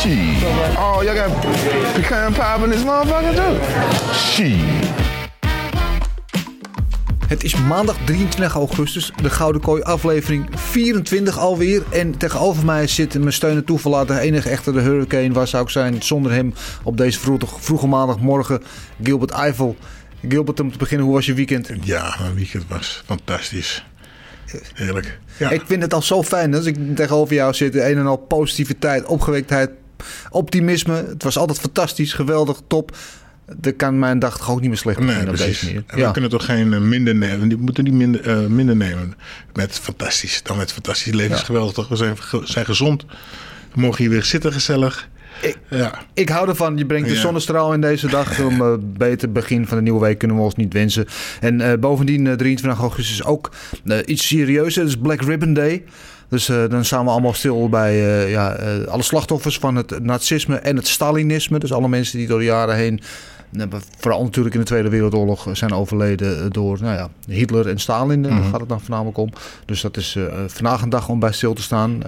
Shit. Oh, y'all got pecan pie in this motherfucker too? Shit. Het is maandag 23 augustus, de Gouden Kooi aflevering 24 alweer. En tegenover mij zit mijn steun en toeverlaten enige echte de Hurricane. Waar zou ik zijn zonder hem op deze vroege, vroege maandagmorgen? Gilbert Eiffel. Gilbert, om te beginnen, hoe was je weekend? Ja, mijn weekend was fantastisch. Heerlijk. Ja. Ik vind het al zo fijn als ik tegenover jou zit. Een en al positiviteit, opgewektheid, optimisme. Het was altijd fantastisch, geweldig, top. Er kan mijn dag toch ook niet meer slecht Nee, op precies. deze manier. We kunnen toch geen eh, minder nemen. Die moeten niet minder, eh, minder nemen. Met fantastisch. Dan met fantastisch. Leven is geweldig toch? We zijn, ge- zijn gezond. We mogen hier weer zitten gezellig. Ik- ja. Ik hou ervan. Je brengt de Ja. zonnestraal in deze dag. Om een beter begin van de nieuwe week kunnen we ons niet wensen. En eh, bovendien, eh, 23 augustus is ook eh, iets serieuzer. Het is Black Ribbon Day. Dus eh, dan staan we allemaal stil bij eh, ja, eh, alle slachtoffers van het nazisme en het Stalinisme. Dus alle mensen die door de jaren heen, eh, vooral natuurlijk in de Tweede Wereldoorlog, zijn overleden door nou ja, Hitler en Stalin. eh, Daar gaat het dan voornamelijk om. Dus dat is vandaag een dag om bij stil te staan.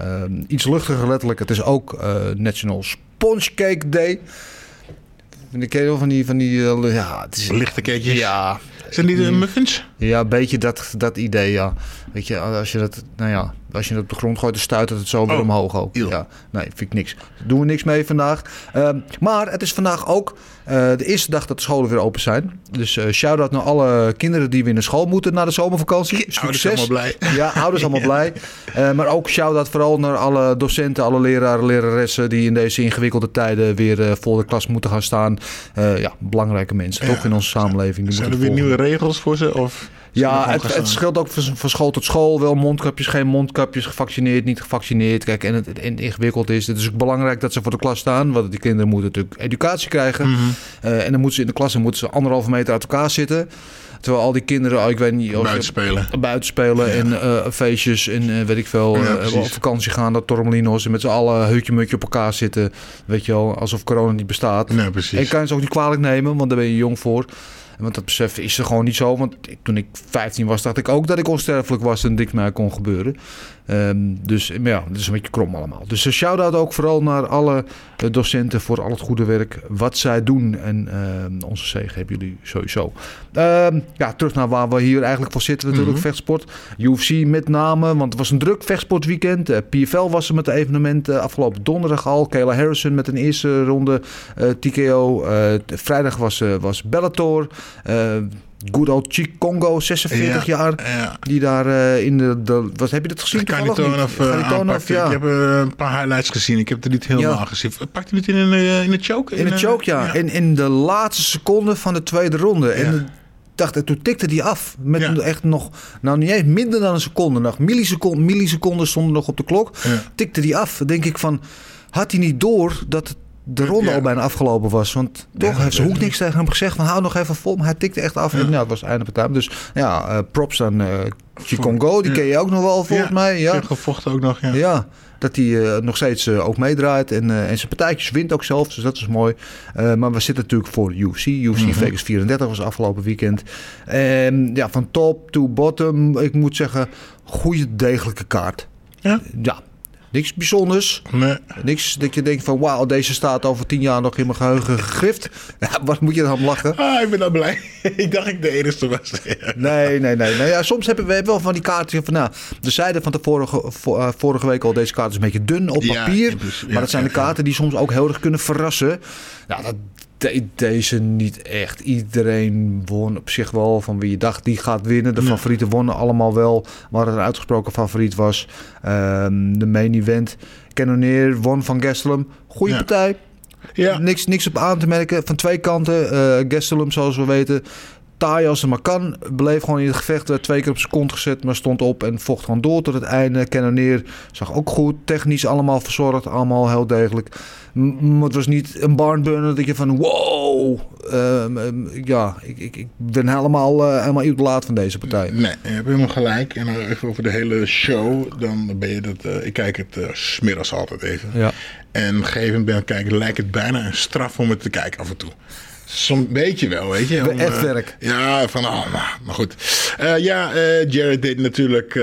Iets luchtiger letterlijk. Het is ook National Sponge Cake Day. Vind ik heel van die, van die ja, het is, Lichte keetjes. ja, Zijn die de muffins? ja, een beetje dat, dat idee, ja. Weet je, als je dat, nou ja, als je dat op de grond gooit, dan stuit het zo weer Oh, omhoog ook. eeuw. Ja, nee, vind ik niks. Daar doen we niks mee vandaag. Ehm, maar het is vandaag ook eh, de eerste dag dat de scholen weer open zijn. Dus eh shout-out naar alle kinderen die weer naar school moeten na de zomervakantie. Ouders allemaal blij. Ja, ouders allemaal blij. Eh, maar ook shout-out vooral naar alle docenten, alle leraren, leraressen... die in deze ingewikkelde tijden weer voor de klas moeten gaan staan. Ja, belangrijke mensen, Ja. toch in onze samenleving. Die Zijn er weer volgen. nieuwe regels voor ze? Of Ja, het, het scheelt ook van, van school tot school. Wel mondkapjes, geen mondkapjes, gevaccineerd, niet gevaccineerd. Kijk, en het, het ingewikkeld is. Het is ook belangrijk dat ze voor de klas staan. Want die kinderen moeten natuurlijk educatie krijgen. Mhm. Eh, en dan moeten ze in de klas en moeten ze anderhalve meter uit elkaar zitten. Terwijl al die kinderen, oh, ik weet niet... of- Buiten spelen. Buiten spelen en eh, feestjes en eh, weet ik veel. Ja, op vakantie gaan, dat tormelinos. En met z'n allen hutje-mutje op elkaar zitten. Weet je wel, alsof corona niet bestaat. Nee, En precies. ik kan je ze ook niet kwalijk nemen, want daar ben je jong voor. Want dat besef is er gewoon niet zo. Want toen ik 15 was, dacht ik ook dat ik onsterfelijk was en niks mij kon gebeuren. Ehm, dus maar ja, het is een beetje krom allemaal. Dus een shout-out ook vooral naar alle eh, docenten voor al het goede werk wat zij doen. En ehm, onze zegen hebben jullie sowieso. Ehm, ja, terug naar waar we hier eigenlijk voor zitten natuurlijk, Mhm. vechtsport. UFC met name, want het was een druk vechtsportweekend. Eh, PFL was er met de evenementen afgelopen donderdag al. Kayla Harrison met een eerste ronde eh, TKO. Eh, vrijdag was, eh, was Bellator. Good old Chick Congo, 46 Ja, jaar. Ja. Die daar eh, in de, de... Wat heb je dat gezien? uh, Kharitonov, aanpakte. ja. Ik heb eh, een paar highlights gezien. Ik heb er niet helemaal Ja. gezien. Pakt hij het in eh, in een choke? In het een- choke, ja. In, in de laatste seconde van de tweede ronde. En de- dacht, en toen tikte die af. Met Ja. echt nog, nou niet eens minder dan een seconde. Nog milliseconden, milliseconden stonden nog op de klok. Ja. Tikte die af. Dan denk ik van, had hij niet door dat de ronde Ja. al bijna afgelopen was? Want toch Ja, heeft ze hoek niks tegen hem gezegd van, hou nog even vol. Maar hij tikte echt af. En ja, het was het einde partij. Dus ja, eh, props aan eh Chikongo. Die ken je ook nog wel volgens mij. Ja. Gevochten ook nog, ja. Ja, dat hij eh, nog steeds ook meedraait. En, en zijn partijtjes wint ook zelf, dus dat is mooi. Maar we zitten natuurlijk voor UFC. UFC Mhm. Vegas 34 was afgelopen weekend. En ja, van top to bottom, ik moet zeggen, goede degelijke kaart. Ja? Ja, niks bijzonders. Nee. Niks dat je denkt van wauw, deze staat over tien jaar nog in mijn geheugen gegrift. Ja, wat moet je dan om lachen? Ah, ik ben dan blij. ik dacht ik de enige was. Nee, nee, nee. Nou ja, soms hebben we wel van die kaarten van, nou, de zeiden van tevoren vo- eh, vorige week al, deze kaart is een beetje dun op Ja, papier. maar ja, dat zijn de ja, ja. kaarten die soms ook heel erg kunnen verrassen. Nou, dat deed deze niet echt. Iedereen won op zich wel van wie je dacht die gaat winnen. De Ja. favorieten wonnen allemaal wel, waar het een uitgesproken favoriet was. Ehm, de main event, Cannonier won van Gastelum. Goeie Ja. partij. Ja. Niks, niks op aan te merken. Van twee kanten. eh Gastelum, zoals we weten, taai als het maar kan. Bleef gewoon in het gevecht. Werd twee keer op zijn kont gezet, maar stond op en vocht gewoon door tot het einde. Cannonier zag ook goed. Technisch allemaal verzorgd. Allemaal heel degelijk. Maar het was niet een barnburner dat je van wow. ehm, ehm, ja, ik, ik, ik ben helemaal, eh, helemaal idolaat van deze partij. Nee, je hebt helemaal gelijk. En even over de hele show. Dan ben je dat. eh, ik kijk het 's smiddags altijd even. Ja. En op een gegeven moment ben kijken, lijkt het bijna een straf om het te kijken af en toe. Zo'n beetje wel, weet je. om, echt eh, werk. Ja, van, oh, nou, maar goed. Eh, ja, eh, Jared deed natuurlijk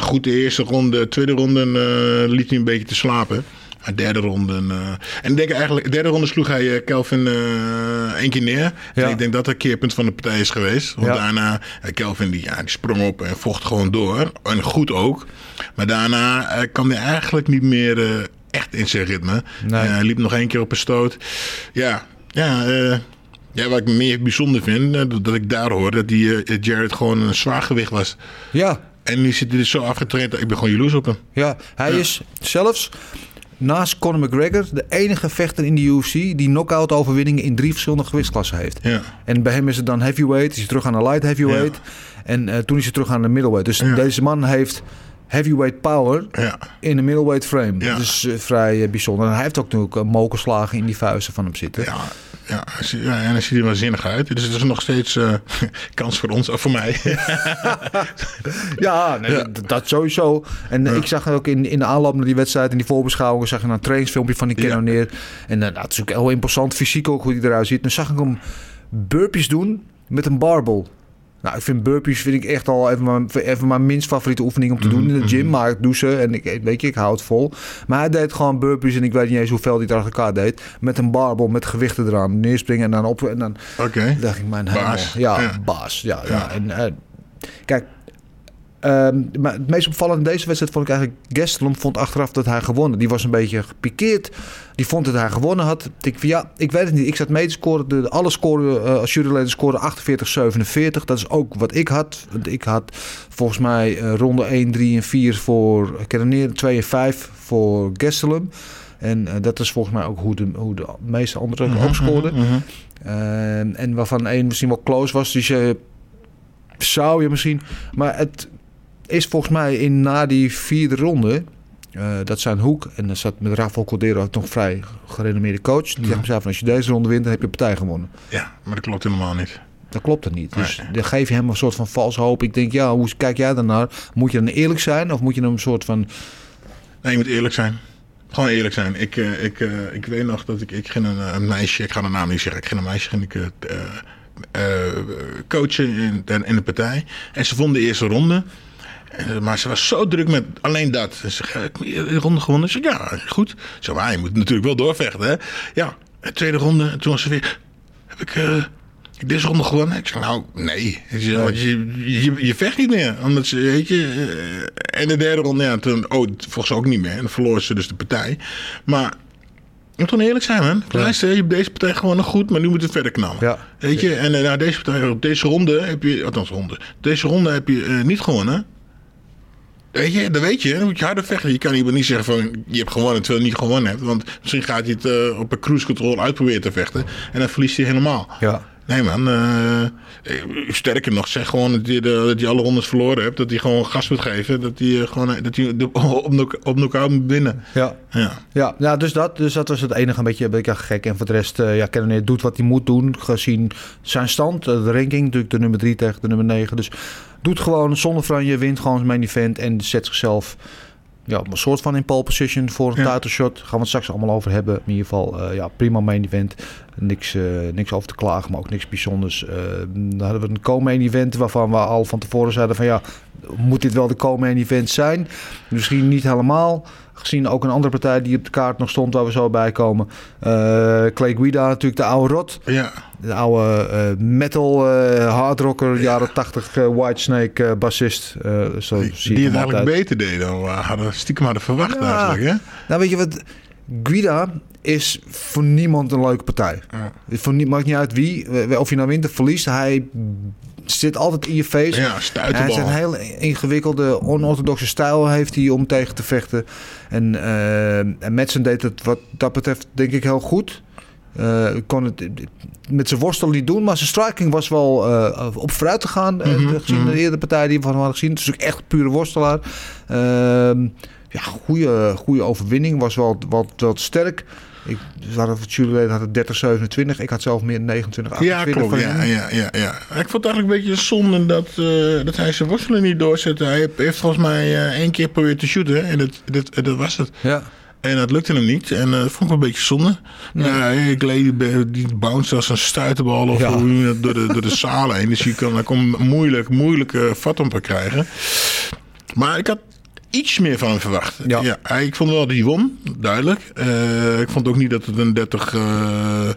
goed de eerste ronde. Tweede ronde liet hij een beetje te slapen. Maar derde ronde. en ik denk eigenlijk, de derde ronde sloeg hij Kelvin eh één keer neer. Ja. En ik denk dat dat een keerpunt van de partij is geweest. Want Ja. daarna, Kelvin die, ja, die sprong op en vocht gewoon door. En goed ook. Maar daarna kwam hij eigenlijk niet meer echt in zijn ritme. Nee. Hij liep nog één keer op een stoot. Ja, ja, eh, ja wat ik meer bijzonder vind, eh, dat ik daar hoor dat die eh, Jared gewoon een zwaar gewicht was. Ja, En nu zit hij dus zo afgetraind. Ik ben gewoon jaloers op hem. ja. hij is zelfs naast Conor McGregor de enige vechter in de UFC die knockout overwinningen in drie verschillende gewichtsklassen heeft. Ja. En bij hem is het dan heavyweight, is hij terug aan de light heavyweight. En toen is hij terug aan de middleweight. Dus Ja. deze man heeft heavyweight power Ja. in de middleweight frame. Ja. Dat is eh, vrij eh, bijzonder. En hij heeft ook natuurlijk uh, mokerslagen in die vuisten van hem zitten. Ja, ja, ja, en hij ziet er wel zinnig uit. Dus het is nog steeds kans voor ons, of voor mij. Ja, nee, Dat, dat sowieso. En ik zag ook in, in de aanloop naar die wedstrijd, in die voorbeschouwingen, zag je een trainingsfilmpje van die Ja. Cannonier. En uh, dat is ook heel imposant, fysiek ook hoe hij eruit ziet. Dan zag ik hem burpees doen met een barbel. Nou, ik vind burpees vind ik echt al even mijn, even mijn minst favoriete oefening om te doen in de gym. Maar ik doe ze en ik, weet je, ik hou het vol. Maar hij deed gewoon burpees en ik weet niet eens hoeveel hij het achter elkaar deed. Met een barbel, met gewichten eraan. Neerspringen en dan op. En dan Oké. dacht ik, mijn hemel. Ja, Ja. baas. Ja, ja. Ja. En, eh, kijk, ehm, maar het meest opvallende in deze wedstrijd vond ik eigenlijk... Gastelum vond achteraf dat hij gewonnen. Die was een beetje gepikeerd. Die vond dat hij gewonnen had. Ik ja, ik weet het niet. Ik zat mee te scoren. De, alle scoren, eh, als juryleden scoren 48-47. Dat is ook wat ik had. Ik had volgens mij eh, ronde 1, 3 en 4 voor Cannonier. 2 en 5 voor Gastelum. En eh, dat is volgens mij ook hoe de, hoe de meeste anderen ook scoorden. Ehm, en waarvan één misschien wel close was. Dus je zou je misschien. Maar het is volgens mij in na die vierde ronde. eh, dat zijn Hoek. En dan zat met Rafael Cordero nog vrij gerenommeerde coach. Die zegt van als je deze ronde wint, dan heb je partij gewonnen. Ja, maar dat klopt helemaal niet. Dat klopt er niet. Dus Nee. dan geef je hem een soort van valse hoop. Ik denk, ja, hoe kijk jij daarnaar? Moet je dan eerlijk zijn? Of moet je hem een soort van... Nee, je moet eerlijk zijn. Gewoon eerlijk zijn. Ik, eh, ik, eh, ik weet nog dat ik, ik ging een, een meisje, ik ga de naam niet zeggen, ik ging een meisje ging ik, coachen in, in de partij. En ze vond de eerste ronde. Eh, Maar ze was zo druk met alleen dat. Ze zei, "Ja, ik heb de ronde gewonnen. Ze zei, ja, goed. Zo, maar je moet natuurlijk wel doorvechten, hè. Ja, de tweede ronde. En toen was ze weer, heb ik... eh, deze ronde gewonnen? Ik zeg, nou, nee. Want je, je, je vecht niet meer. Omdat ze, weet je... eh, en de derde ronde, ja, toen... Oh, volgens ze ook niet meer. En dan verloor ze dus de partij. Maar... Moet gewoon eerlijk zijn, man. Luister, je hebt deze partij gewoon nog goed, maar nu moet het verder knallen. Ja. Weet je, en nou, deze partij, op deze ronde heb je, althans ronde, deze ronde heb je niet gewonnen. Weet je, dat weet je. Dan moet je harder vechten. Je kan hier niet zeggen van, je hebt gewonnen terwijl je niet gewonnen hebt. Want misschien gaat hij het eh, op een cruise control uitproberen te vechten. En dan verliest hij helemaal. Ja. Nee man, eh, sterker nog, zeg gewoon dat je, de, dat je alle rondes verloren hebt. Dat hij gewoon gas moet geven. Dat hij eh, gewoon dat hij op, knock-out moet winnen. Ja. Ja. Ja, ja dus, dat, dus dat was het enige een beetje, een beetje gek. En voor de rest, eh ja, Cannonier doet wat hij moet doen. Gezien zijn stand, de ranking, natuurlijk de nummer 3 tegen de nummer 9. Dus doet gewoon zonder franje, wint gewoon zijn main event. En zet zichzelf ja, een soort van in pole position voor een Ja. title shot. Gaan we het straks allemaal over hebben. In ieder geval, eh, ja, prima main event. Niks, eh, niks over te klagen, maar ook niks bijzonders. Eh, dan hadden we een co-main event waarvan we al van tevoren zeiden van ja, moet dit wel de co-main event zijn? Misschien niet helemaal. Gezien ook een andere partij die op de kaart nog stond waar we zo bij komen. Eh, Clay Guida natuurlijk, de oude rot. Ja. De oude eh, metal uh, hardrocker, jaren 80 eh, Whitesnake eh, bassist. Eh, zo Die, zie die het eigenlijk beter deed dan we hadden, stiekem hadden verwacht Ja. eigenlijk. Hè? Nou, weet je wat? Guida is voor niemand een leuke partij. Ja. Voor maakt niet uit wie, eh, of je nou wint of verliest. Hij zit altijd in je face. Ja, Hij heeft een heel ingewikkelde, onorthodoxe stijl heeft hij om tegen te vechten. En, eh en Madsen deed het wat dat betreft denk ik heel goed. Eh, kon het met zijn worstel niet doen, maar zijn striking was wel eh, op vooruit te gaan. Mhm, gezien de eerdere partij die we van hem hadden gezien. Het is ook echt pure worstelaar. Ehm, ja, goede, goede overwinning. Was wel wat, wat sterk. Ik, het jullie had het 30-27. Ik had zelf meer 29 Ja, 28 klopt. Ja, ja, ja, ja. Ik vond het eigenlijk een beetje zonde dat, eh, dat hij zijn worstelen niet doorzette. Hij heeft- volgens mij eh, één keer geprobeerd te shooten en dat, dat, dat was het. Ja. En dat lukte hem niet. En eh, dat vond ik wel een beetje zonde. Ja, ik leed die, bounce als een stuiterbal of Ja. door de, door de zaal heen. Dus je kan, daar kon moeilijk, moeilijk eh, vat op krijgen. Maar ik had iets meer van hem verwacht. Ja. ik vond wel dat hij won, duidelijk. Eh, ik vond ook niet dat het een 30... eh,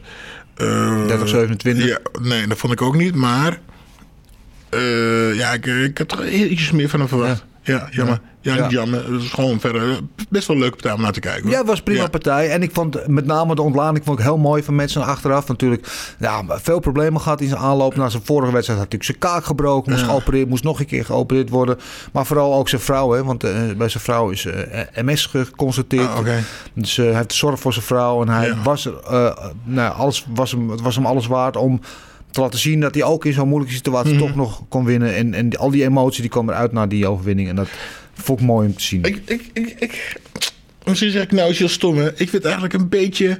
eh, 30-27. Ja, nee, dat vond ik ook niet. Maar eh, ja, ik, ik had toch iets meer van hem verwacht. Ja, jammer. Ja, Ja. jammer. Het is gewoon verder best wel een leuke partij om naar te kijken. hoor. Ja, het was prima Ja. partij. En ik vond met name de ontlading vond ik heel mooi van mensen achteraf. Natuurlijk, ja, veel problemen gehad in zijn aanloop. Na zijn vorige wedstrijd had natuurlijk zijn kaak gebroken. Moest Ja. geopereerd, moest nog een keer geopereerd worden. Maar vooral ook zijn vrouw, hè, want eh, bij zijn vrouw is eh, MS geconstateerd. Ah. Dus eh, hij heeft zorg voor zijn vrouw. En hij was, nou, alles was hem, het was hem alles waard om te laten zien dat hij ook in zo'n moeilijke situatie Mhm. toch nog kon winnen. En, en al die emotie die kwam eruit na die overwinning. En dat vond ik mooi om te zien. Ik, ik, ik, ik, misschien zeg ik nou iets heel stom, hè. Ik vind het eigenlijk een beetje...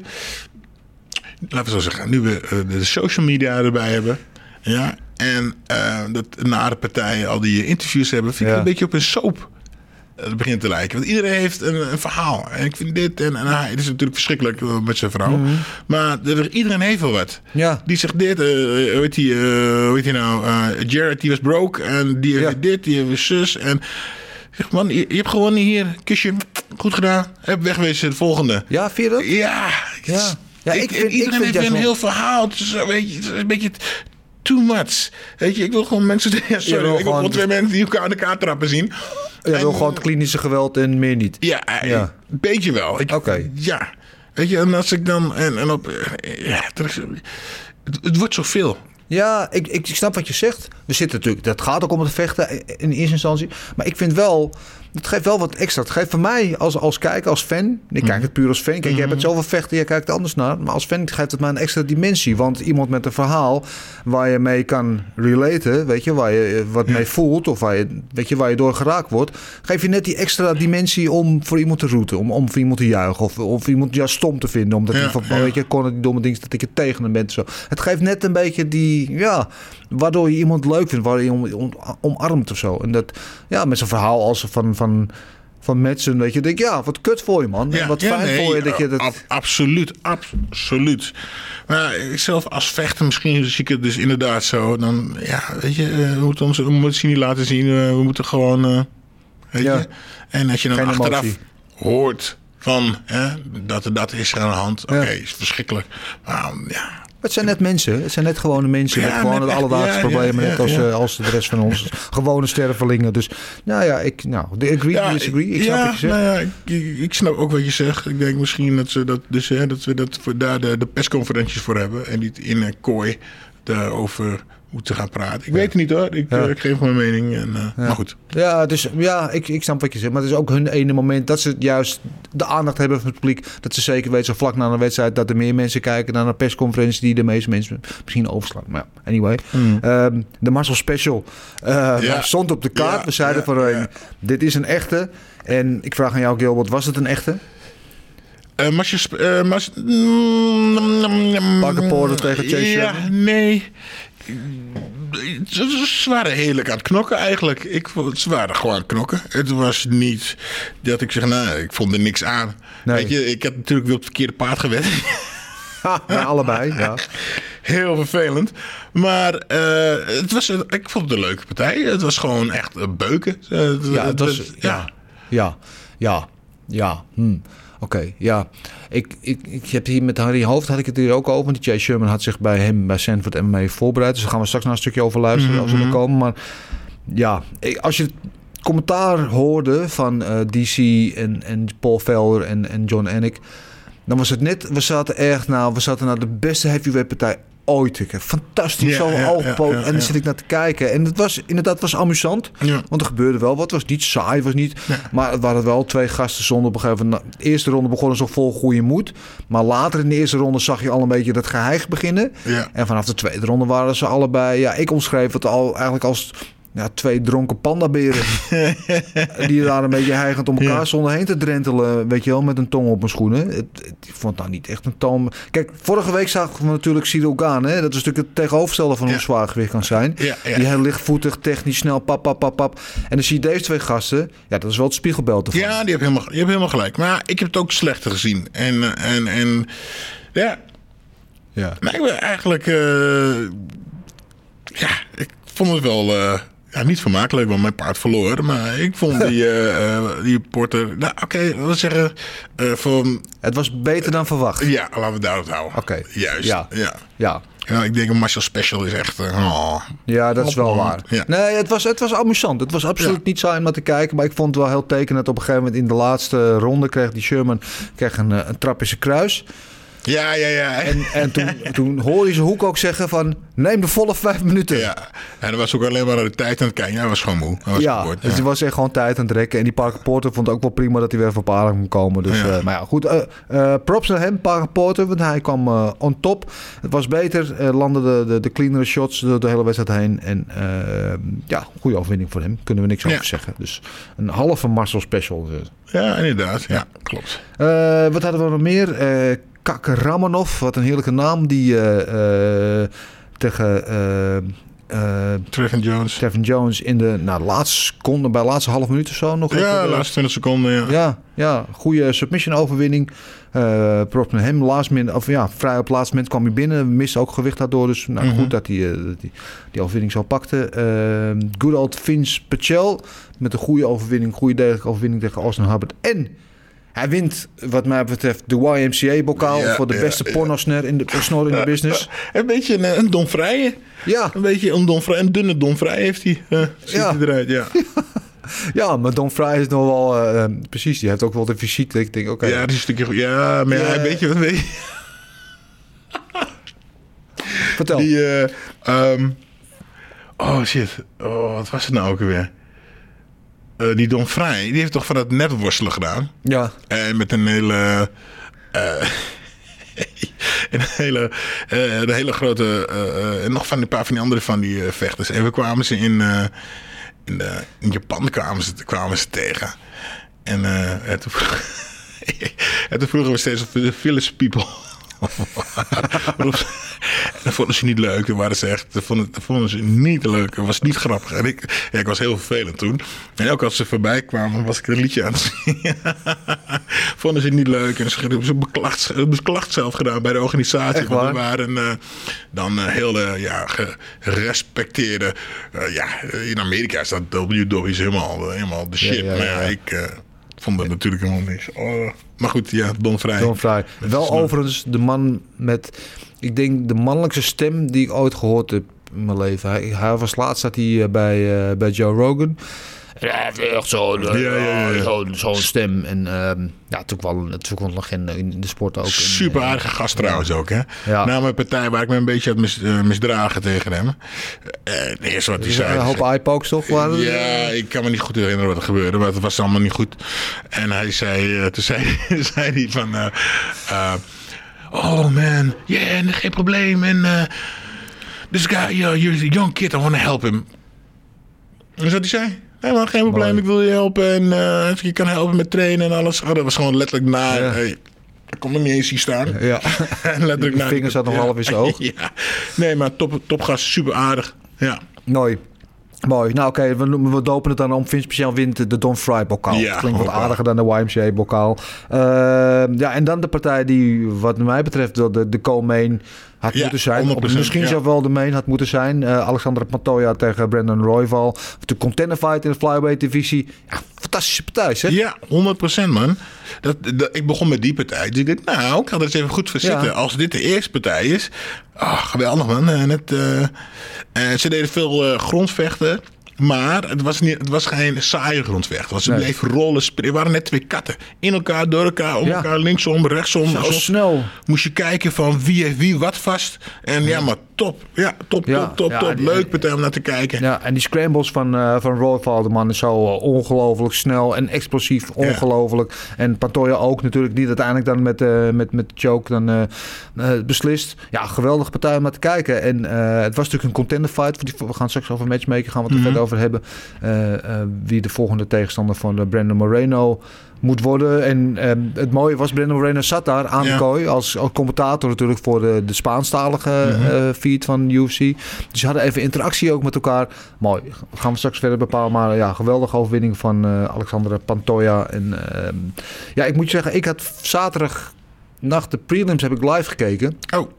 Laten we zo zeggen, nu we eh, de social media erbij hebben... Ja, en eh, dat na de partijen al die interviews hebben... vind ik Ja. het een beetje op een soap. eh, Het begint te lijken. Want iedereen heeft een, een verhaal. En ik vind dit en, en hij. Het is natuurlijk verschrikkelijk eh, met zijn vrouw. Maar er, iedereen heeft wel wat. Mhm. Ja. Die zegt dit. eh hoe heet die, eh, hoe heet die nou? eh, Jared, die was broke. En die heeft Ja. dit, die heeft zus. En zeg, man, je, je hebt gewonnen hier. Kusje. Goed gedaan. Heb wegwezen. De volgende. Ja, vind je dat? Ja. Ja. Ja, ik vind- ik iedereen vind heeft een heel verhaal. Het is, een beetje, het is een beetje too much. Weet je, ik wil gewoon mensen... Ja, sorry, wil ik wil gewoon- twee mensen die elkaar aan elkaar trappen zien. Je wil gewoon het klinische geweld en meer niet. Ja, Ja. een beetje wel. Oké. Ja. Weet je, en als ik dan... En, en op... Ja, er is, het, het wordt zoveel. Ja, ik, ik snap wat je zegt. We zitten natuurlijk, dat gaat ook om het vechten in eerste instantie. Maar ik vind wel, het geeft wel wat extra. Het geeft voor mij als, als kijker, als fan. Ik kijk het puur als fan. Kijk, jij bent zoveel vechten, jij kijkt er anders naar. Maar als fan geeft het mij een extra dimensie. Want iemand met een verhaal waar je mee kan relaten, weet je, waar je eh, wat mee voelt. Of waar je, weet je, waar je door geraakt wordt. Geef je net die extra dimensie om voor iemand te roeten. Om, om voor iemand te juichen. Of, of iemand juist stom te vinden. Omdat Ja, hij van, ja. weet je, kon die domme dingen dat ik je tegen hem bent. Zo. Het geeft net een beetje die, ja, waardoor je iemand leuk vindt, waar je om, om- omarmt of zo. En dat, ja, met zo'n verhaal als van, van, van Madsen, weet je, denk ik, ja, wat kut voor je man. En wat ja, fijn nee, voor je dat je dat... ab- absoluut, absoluut. Maar ik zelf als vechter, misschien zie ik het dus inderdaad zo. Dan, ja, weet je, eh, we moeten ons het niet laten zien. eh, we moeten gewoon, eh, weet Ja. je. En als je dan Geen achteraf emotie. hoort van, hè, dat er dat is er aan de hand. Oké, Ja. is verschrikkelijk. Maar ja, Het zijn net mensen. Het zijn net gewone mensen met gewoon echt, alledaagse problemen. net als, eh, als de rest van ons. gewone stervelingen. Dus nou ja, ik, nou, agree, Ja, disagree. Ik snap wat je zegt. nou ja, ik, ik- ik snap ook wat je zegt. Ik denk misschien dat, ze dat, dus, hè, dat we dat voor daar de, de persconferenties voor hebben. En niet in een kooi daarover moeten gaan praten. Ik weet het niet hoor. Ik, eh, ik geef mijn mening. En, eh, Maar goed. Ja, dus, ja ik, ik snap wat je zegt. Maar het is ook hun ene moment dat ze juist de aandacht hebben van het publiek. Dat ze zeker weten, zo vlak na een wedstrijd, dat er meer mensen kijken naar een persconferentie die de meeste mensen misschien overslaan. Maar ja, anyway. Ehm, de Marcel Special eh, Hmm. Stond op de kaart. We zeiden van, dit is een echte. En ik vraag aan jou, Gilbert, was het een echte? Eh Masje... Sp- eh, Mas- Mm, Bakkenpoorten tegen Chase Ja, nee. Ze, waren heerlijk aan het knokken eigenlijk. Ik, vond- ze waren gewoon aan het knokken. Het was niet dat ik zeg, nou, ik vond er niks aan. Nee. Weet je, ik heb natuurlijk weer op het verkeerde paard gewet. Ja, allebei, ja. Heel vervelend. Maar eh, het was, ik vond het een leuke partij. Het was gewoon echt een beuken. Eh, Ja, het was, het- ja, ja, ja, ja. Hm. Oké, ja. Ik, ik, ik heb hier met Harry Hoofd had ik het hier ook over. Want Chase Sherman had zich bij hem bij Sanford MMA voorbereid. Dus daar gaan we straks naar een stukje over luisteren als we er komen. Maar ja, ik- als je het commentaar hoorde van eh, DC en, en Paul Felder en, en John Anik... Dan was het net, we zaten echt nou, we zaten naar de beste heavyweight partij ooit. Ik heb fantastisch, Ja, zo ja, en dan zit ik naar te kijken. En het was inderdaad was amusant. Want er gebeurde wel wat. Het was niet saai, was niet... Maar het waren wel twee gasten zonder op een gegeven moment... De eerste ronde begonnen ze vol goede moed. Maar later in de eerste ronde zag je al een beetje dat geheig beginnen. En vanaf de tweede ronde waren ze allebei... Ja, ik omschreef het al eigenlijk als... Ja, twee dronken pandaberen. die daar een beetje heigend om elkaar Ja. stonden heen te drentelen. Weet je wel, met een tong op mijn schoenen. Het, het- ik vond het nou niet echt een toon. Kijk, vorige week zagen we natuurlijk Cyril Gaan. Hè? Dat is natuurlijk het tegenovergestelde van hoe zwaar gewicht kan zijn. Ja. Die heel lichtvoetig, technisch snel, pap, pap, pap, pap. En dan zie je deze twee gasten. Ja, dat is wel het spiegelbeeld ervan. Ja, die hebben helemaal, die hebben helemaal gelijk. Maar ik heb het ook slechter gezien. En, en, en ja, Ja. maar ik ben eigenlijk... eh, ja, ik vond het wel... eh, ja, niet vermakelijk, want mijn paard verloor. Maar ik vond die, eh, die porter... Nou, oké, laten we zeggen... eh voor, Het was beter dan verwacht. ja, laten we daarop houden. Oké. Juist, Ja. ja. Ja. ja. ik denk een Marshall Special is echt... oh. Ja, dat is wel waar. Ja. Nee, het was, het was amusant. Het was absoluut Ja. niet saai om naar te kijken. Maar ik vond het wel heel tekenend. Op een gegeven moment in de laatste ronde kreeg die Sherman kreeg een, een trap in zijn kruis. Ja, ja, ja. En, en toen, toen hoorde je zijn hoek ook zeggen van... neem de volle vijf minuten. ja. En dan was ook alleen maar de tijd aan het kijken. Ja, hij was gewoon moe. Hij was Ja, kapot, dus het was echt gewoon tijd aan het rekken. En die Parker Porter vond ook wel prima dat hij weer van paring kon komen. Dus, Ja. eh, maar ja, goed. eh, eh, props naar hem, Parker Porter, want hij kwam on top. Het was beter, landde de, de, de cleanere shots door de hele wedstrijd heen. En ja, goede overwinning voor hem. Kunnen we niks Ja. over zeggen. Dus een halve Marcel special. dus. Ja, inderdaad. Ja, klopt. Wat hadden we nog meer? Eh Kak Ramanov, wat een heerlijke naam. Die eh, eh, tegen eh, Trevin Jones. Kevin Jones in de nou, laatste seconde, bij de laatste half minuut of zo nog. Ja, de laatste 20 seconden. Ja. ja, ja, goede submission overwinning. Props naar hem. Last minute, of ja, vrij op laatste moment kwam hij binnen. Miste ook gewicht daardoor. Dus nou, Mhm. goed dat hij, hij die overwinning zo pakte. Eh, good old Vince Pachel. Met een goede overwinning. Goede degelijke overwinning tegen Austin Hubbard. En hij wint, wat mij betreft, de YMCA-bokaal. Ja, voor de ja, beste ja. pornosnor in de, snor in de business. Een beetje een, een Don Vrije. Ja, Een beetje een, Don Vrije, een dunne Don Vrije heeft hij. eh ziet Ja. hij eruit, ja. ja, maar Don Fry is nog wel... eh, precies, die heeft ook wel de fysiek. Ik denk, oké. Ja, die is een stukje... Ja, maar Ja. weet je wat weet je? vertel. Die, eh, ehm, oh shit. Oh, wat was het nou ook alweer? Eh, die Don Vrij, die heeft toch van dat networstelen gedaan? Ja, En met een hele. eh, een hele, een hele grote. en nog van een paar van die andere van die vechters. En we kwamen ze in. in, de, in Japan kwamen ze, kwamen ze tegen. En, en, toen, en toen vroegen we steeds of de village people. dat vonden ze niet leuk. Dat waren ze echt. Dat vonden, dat vonden ze niet leuk. Het was niet grappig. En ik, ja, ik was heel vervelend toen. En elke als ze voorbij kwamen, was ik een liedje aan het zingen. vonden ze niet leuk. En ze hebben ze beklacht, beklacht zelf gedaan bij de organisatie. Want we waren eh, dan eh, heel eh, ja, gerespecteerde. ja, in Amerika is dat is helemaal, helemaal de shit. ja, ja, maar ja, ik vond dat natuurlijk helemaal niks. Oh, maar goed, ja, Don Vrij. Don. Dat Wel overigens de man met, ik denk, de mannelijkste stem die ik ooit gehoord heb in mijn leven. Hij, hij was laatst zat hij eh, bij, eh, bij Joe Rogan. Heeft echt zo'n eh, Ja, ja, ja, zo'n zo'n stem. En ehm ja, natuurlijk wel, natuurlijk wel een legende in de sport ook. Super eh, aardige gast trouwens ook, hè? Ja. Na mijn partij waar ik me een beetje had mis, eh, misdragen tegen hem. Eh, het eerste wat hij dus zei... een hoop eye-pokes toch? Waren? Ja, ik kan me niet goed herinneren wat er gebeurde, maar het was allemaal niet goed. En hij zei, eh, toen zei, zei hij van, eh, eh, oh man, yeah, geen probleem. En uh, this guy, uh, you're a young kid, I want to help him. En dat hij zei. Helemaal geen probleem, Mooi. ik wil je helpen. En eh, je kan helpen met trainen en alles. Oh, dat was gewoon letterlijk na. Ja. Hey, ik kon er niet eens zien staan. Ja. En letterlijk na vinger zat nog half in zijn oog. Ja. Nee, maar top, topgast, super aardig. Ja. Mooi. Mooi. Nou oké, we, noemen- we dopen het dan om. Vince Speciaal wint de Don Fry bokaal. Ja, Klinkt wat aardiger dan de YMCA bokaal. ja, en dan de partij die wat mij betreft wel de, de co-main had Ja, moeten zijn. 100%, Of misschien ja. zelfs wel de main had moeten zijn. Eh Alexander Montoya tegen Brandon Royval. De contender fight in de flyweight divisie. Ja, fantastische partij zeg. Ja, 100% man. Dat, dat, ik begon met die partij. Dus ik dacht, nou, ik ga er eens even goed voor Ja. zitten. Als dit de eerste partij is. Ah, geweldig man. En het, eh, eh, ze deden veel eh, grondvechten. Maar het was, niet, het was geen saaie grondvecht. Het was, het Nee. bleef rollen. Er waren net twee katten. In elkaar, door elkaar, om Ja. elkaar, linksom, rechtsom. Zo snel. Moest je kijken van wie heeft wie wat vast. En ja, maar top. Ja, top, Ja, top, top, ja, top. Leuk partij om naar te kijken. Ja, en die scrambles van, eh van Roy Valderman is zo eh, ongelooflijk snel en explosief. Ongelooflijk. En Pantoja ook natuurlijk, die uiteindelijk dan met, eh met, met choke dan beslist. Ja, geweldige partij om naar te kijken. En het was natuurlijk een contender fight. We gaan straks over matchmaker gaan we het er verder over hebben. Wie de volgende tegenstander van Brandon Moreno moet worden. En eh, het mooie was, Brandon Moreno zat daar aan de kooi als, als commentator natuurlijk voor de, de Spaanstalige eh, feed van UFC. Dus ze hadden even interactie ook met elkaar. Mooi. Gaan we straks verder bepalen. Maar ja, geweldige overwinning van Alexandre Pantoja. En ehm, ja, ik moet je zeggen, ik had zaterdag nacht de prelims heb ik live gekeken. Oh,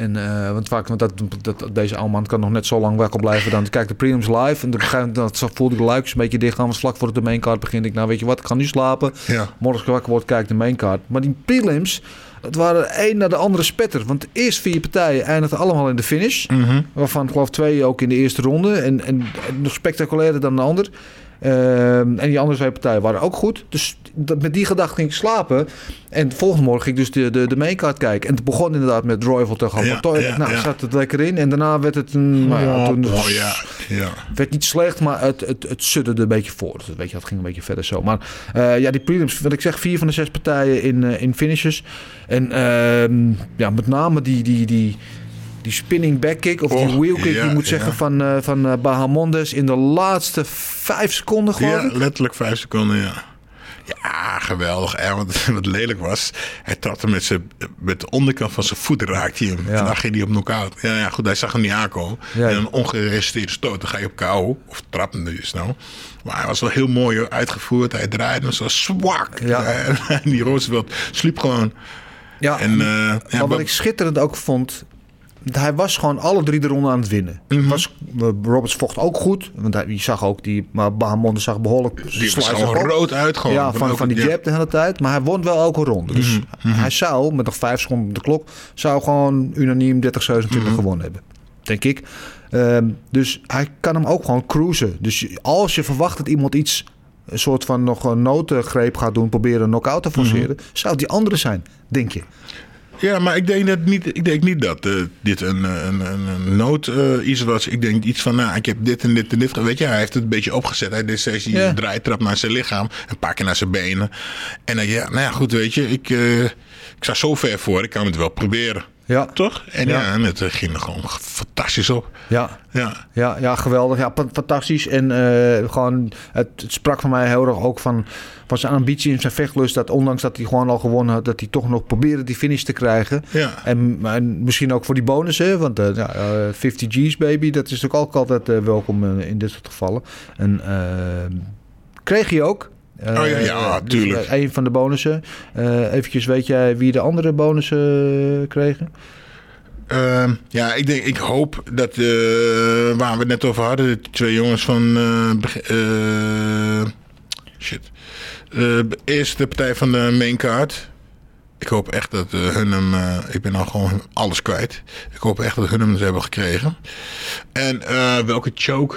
En, eh, want vaak, want dat, dat, deze oude man kan nog net zo lang wakker blijven. Dan kijk de prelims live. En een dat zo voelde ik de luikjes een beetje dicht gaan. Want vlak voor de maincard begin ik, nou weet je wat, ik ga nu slapen. ja. Morgen ik wakker word, kijk de maincard. Maar die prelims, het waren één naar de andere spetter. Want de eerste vier partijen eindigden allemaal in de finish. Mhm. Waarvan geloof twee ook in de eerste ronde. En, en, en nog spectaculairder dan de ander. Ehm, en die andere twee partijen waren ook goed. Dus dat, met die gedachte ging ik slapen. En de volgende morgen ging ik dus de, de, de maincard kijken. En het begon inderdaad met Royal tegen Ja, ja, nou, ja. zat het lekker in. En daarna werd het een... nou ja, toen, Oh, ja, ja. werd niet slecht, maar het, het, het sudderde een beetje voor. Dus weet je, dat ging een beetje verder zo. Maar eh, ja, die prelims, wat ik zeg, vier van de zes partijen in, eh, in finishes. En ehm, ja, met name die, die, die, die spinning back kick of die wheel kick, ja, die moet zeggen, van, eh van eh, Bahamondes in de laatste vijf seconden geloof Ja, letterlijk vijf seconden, ja. Ja, geweldig. En wat, wat lelijk was, hij trapte met, zijn, met de onderkant van zijn voet raakte hij hem. Ja. En dan ging hij op knock-out. Ja, ja, goed, hij zag hem niet aankomen. Ja. En een ongeresteerde stoot, dan ga je op KO. Of trap dus nou. Maar hij was wel heel mooi uitgevoerd. Hij draaide hem zo zwak. Ja. En die Roosevelt sliep gewoon. Ja, En, eh, wat ik schitterend ook vond, hij was gewoon alle drie de ronden aan het winnen. Mhm. was, eh, Roberts vocht ook goed, want hij, je zag ook die, maar Bahamondes zag behoorlijk Die was gewoon rood uit gewoon. Ja, van, van die ja. jab de hele tijd. Maar hij won wel elke ronde. Dus Mhm, hij zou, met nog vijf seconden op de klok... zou gewoon unaniem 30-27 Mhm. gewonnen hebben. Denk ik. Ehm, dus hij kan hem ook gewoon cruisen. Dus als je verwacht dat iemand iets... een soort van nog een noodgreep gaat doen... proberen een knock-out te forceren... Mhm. zou het die andere zijn, denk je. Ja, maar ik denk, dat niet, ik denk niet dat eh, dit een, een, een, een nood eh, iets was. Ik denk iets van, nou, ik heb dit en dit en dit. Weet je, hij heeft het een beetje opgezet. Hij deed steeds die Ja. draaitrap naar zijn lichaam. Een paar keer naar zijn benen. En dan, ja, nou ja, goed, weet je. Ik, eh, ik sta zo ver voor. Ik kan het wel proberen. Ja. Toch? En Ja. ja, en het eh, ging er gewoon fantastisch op. Ja, Ja. Ja, ja, geweldig. Ja, fa- fantastisch. En eh, gewoon, het, het sprak van mij heel erg ook van, van zijn ambitie en zijn vechtlust. Dat ondanks dat hij gewoon al gewonnen had, dat hij toch nog probeerde die finish te krijgen. Ja. En, en misschien ook voor die bonussen. Want eh, ja, eh, 50 G's baby, dat is natuurlijk ook altijd welkom in dit soort gevallen. En kreeg hij ook. Eh, Oh ja, ja, dus, tuurlijk. eh, een van de bonussen. Eh eventjes, weet jij wie de andere bonussen eh, kregen? Ehm, ja, ik denk, ik hoop dat, eh, waar we het net over hadden, de twee jongens van, eh, eh, shit, Eh, eerst de partij van de main card. Ik hoop echt dat eh, hun hem, eh, ik ben al gewoon alles kwijt. Ik hoop echt dat hun hem hebben gekregen. En eh, welke choke?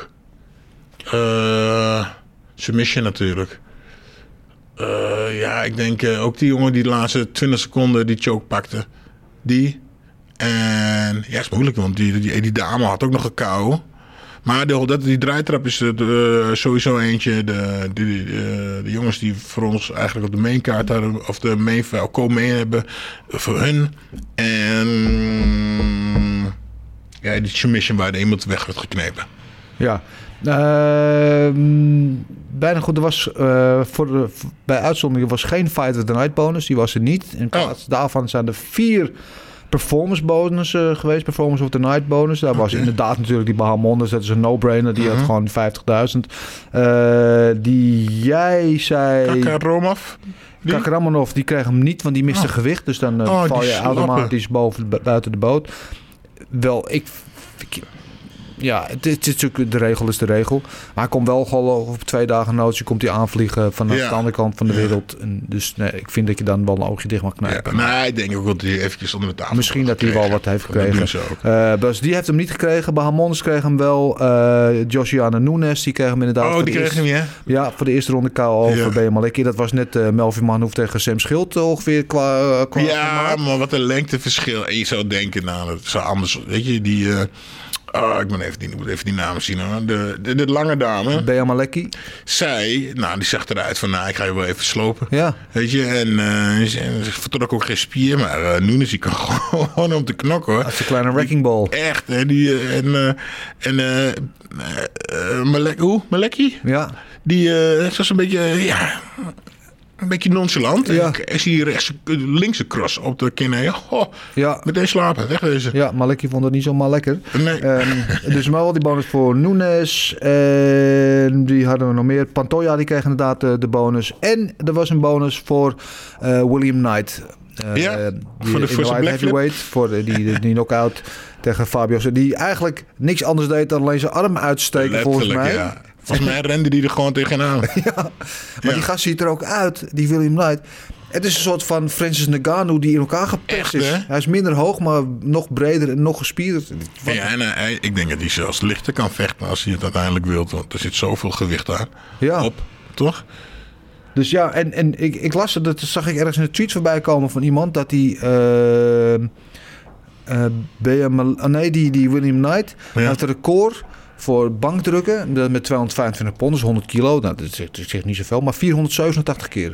Eh, submission natuurlijk. Eh, ja, ik denk eh, ook die jongen die de laatste 20 seconden die choke pakte. Die. En ja, is moeilijk, want die, die, die dame had ook nog een kou. Maar de, dat, die draaitrap is eh, sowieso eentje. De, de jongens die voor ons eigenlijk op de mainkaart hadden, of de main komen hebben, voor hun. En ja, die submission waar de iemand weg werd geknepen. Ja. Ehm, bijna goed. Er was eh, voor de, bij uitzondering was geen Fight of the Night bonus. Die was er niet. In plaats daarvan zijn er vier performance bonussen geweest. Performance of the Night bonus. Daar was inderdaad natuurlijk die Bahamondes. Dat is een no-brainer. Die had gewoon 50.000. Eh, die jij zei... Kakaromov? Die? Die kreeg hem niet, want die miste Oh. gewicht. Dus dan eh, Oh, val je automatisch boven, bu- buiten de boot. Wel, ik, ik- ja, het, is- het is natuurlijk de regel is de regel. Maar hij komt wel gewoon op twee dagen notie komt hij aanvliegen vanaf Ja. de andere kant van de wereld. En dus nee, ik vind dat je dan wel een oogje dicht mag Ja, knijpen. nee, ik denk ook dat hij eventjes onder de tafel Misschien dat hij wel wat heeft gekregen. Bas, die heeft hem niet gekregen. Bahamondes kreeg hem wel. Eh Josiana Nunes, die kreeg hem inderdaad. Oh, voor die kreeg hem, ja? Ja, voor de eerste ronde KO over Ja. Malekki. Dat was net eh, Melvin Manhoef tegen Sam Schild ongeveer qua, qua Ja, maar wat een lengteverschil. En je zou denken, nou, dat zou anders. Weet je, die. Oh, ik moet even die, moet even die namen zien hoor. De, de, de lange dame. Ben Malekki. Zij, nou, die zag eruit van, nou, ik ga je wel even slopen. Ja. Weet je, en eh, ze, ze vertrok ook geen spier, maar eh Nunes die kan gewoon om te knokken hoor. Is een kleine wrecking ball. Echt, hè? Die, eh, en eh en Malek, hoe? Malekki? Ja. Die eh was een beetje, ja, een beetje nonchalant. Ja. Ik, zie rechts, linkse cross op de kin. Oh, Ja. meteen slapen, wegwezen. Ja, Malekki vond het niet zomaar lekker. Nee. Ehm, dus maar wel die bonus voor Nunes. En die hadden we nog meer. Pantoja die kreeg inderdaad eh, de bonus. En er was een bonus voor eh, William Knight. Eh, Ja, die voor de- heavyweight. Voor de- die, die knockout tegen Fabio. Die eigenlijk niks anders deed dan alleen zijn arm uitsteken volgens Letterlijk, mij. ja. Volgens mij rende die er gewoon tegenaan. Maar Ja. die gast ziet er ook uit, die William Knight. Het is een soort van Francis Ngannou die in elkaar geperst Echt, is. Hij is minder hoog, maar nog breder en nog gespierd. Wat- Ja, en eh, hij- ik denk dat hij zelfs lichter kan vechten als hij het uiteindelijk wil. Want er zit zoveel gewicht aan. Ja. Op, toch? Dus ja, en, en ik, ik las het, dat zag ik ergens in een tweet voorbij komen van iemand dat die. eh, eh, BM, ah, nee, die, die William Knight Ja. heeft een record voor bankdrukken dat met 225 pond, dus 100 kilo. Nou, dat zegt, dat zegt niet zoveel, maar 487 keer.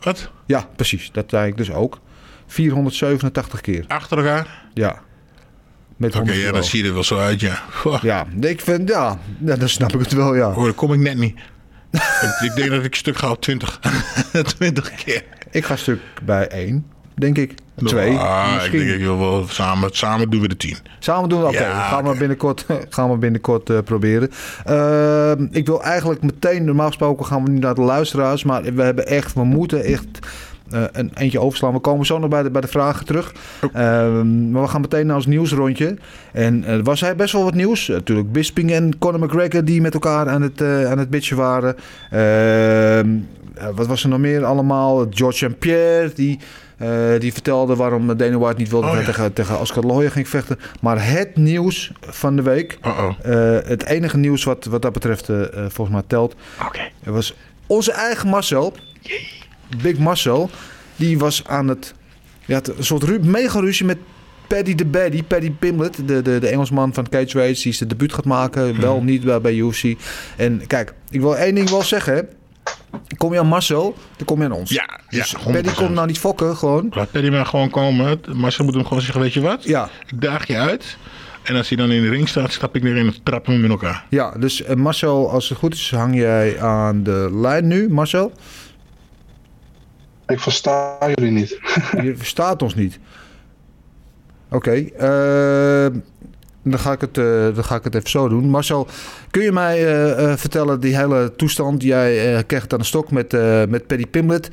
Wat? Ja, precies. Dat zei ik dus ook. 487 keer. Achter elkaar? Ja. Met Oké, 100 ja, kilo. dan zie je er wel zo uit, ja. Ja, ik vind, ja, ja, dan snap ik het wel, ja. Hoor, daar kom ik net niet. ik, ik denk dat ik stuk ga op 20. 20 keer. Ik ga stuk bij één, denk ik. Twee, Ah, ik denk ik wil wel samen, samen doen we de 10. Samen doen we, oké. Ja, gaan we oké. binnenkort, gaan we binnenkort eh, proberen. Ehm, ik wil eigenlijk meteen, normaal gesproken gaan we nu naar de luisteraars. Maar we hebben echt, we moeten echt eh, een eentje overslaan. We komen zo nog bij de, bij de vragen terug. Ehm, maar we gaan meteen naar ons nieuwsrondje. En er was hij best wel wat nieuws. Natuurlijk Bisping en Conor McGregor die met elkaar aan het, eh, aan het bitchen waren. Ehm, eh, wat was er nog meer allemaal? George St. Pierre die... eh, die vertelde waarom Dana White niet wilde Oh, ja. tegen, tegen Oscar Hoya ging vechten. Maar het nieuws van de week, eh, het enige nieuws wat, wat dat betreft eh, volgens mij telt, er was onze eigen Marcel, Big Marcel, die was aan het, ja, een soort ru mega ruzie met Paddy de Baddy, Paddy Pimblett, de, de, de Engelsman van Cage Race, die zijn debuut gaat maken, wel niet bij, bij UFC. En kijk, ik wil één ding wel zeggen, hè. Kom je aan Marcel, dan kom je aan ons. Ja, ja, Dus 100%. Paddy komt nou niet fokken, gewoon. Laat Paddy maar gewoon komen. Marcel moet hem gewoon zeggen, weet je wat? Ja, Ik daag je uit. En als hij dan in de ring staat, stap ik erin en trappen we hem in elkaar. Ja, dus eh, Marcel, als het goed is, hang jij aan de lijn nu, Marcel? Ik versta jullie niet. Je verstaat ons niet. Oké, eh, dan, ga ik het, eh, dan ga ik het even zo doen. Marcel, kun je mij eh, eh, vertellen die hele toestand? Jij kreeg aan de stok met, met Paddy Pimblett.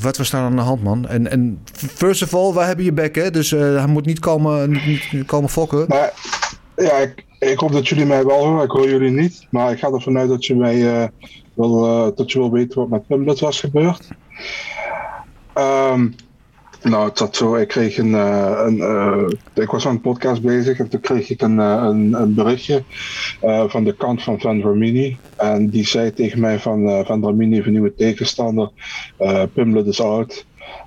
Wat was daar aan de hand, man? En, en first of all, wij hebben je bek, hè? Dus hij moet niet komen, niet, komen fokken. Maar ja, ik, ik hoop dat jullie mij wel horen. Ik hoor jullie niet. Maar ik ga ervan uit dat je mij eh, wil, dat je wil weten wat met Pimlet was gebeurd. Ehm, nou, het zat zo. Ik kreeg een. eh, een eh, ik was aan een podcast bezig en toen kreeg ik een, eh, een, berichtje van de kant van Van Vermini. En die zei tegen mij van eh Van Vermini heeft een nieuwe tegenstander. Pimlet is out.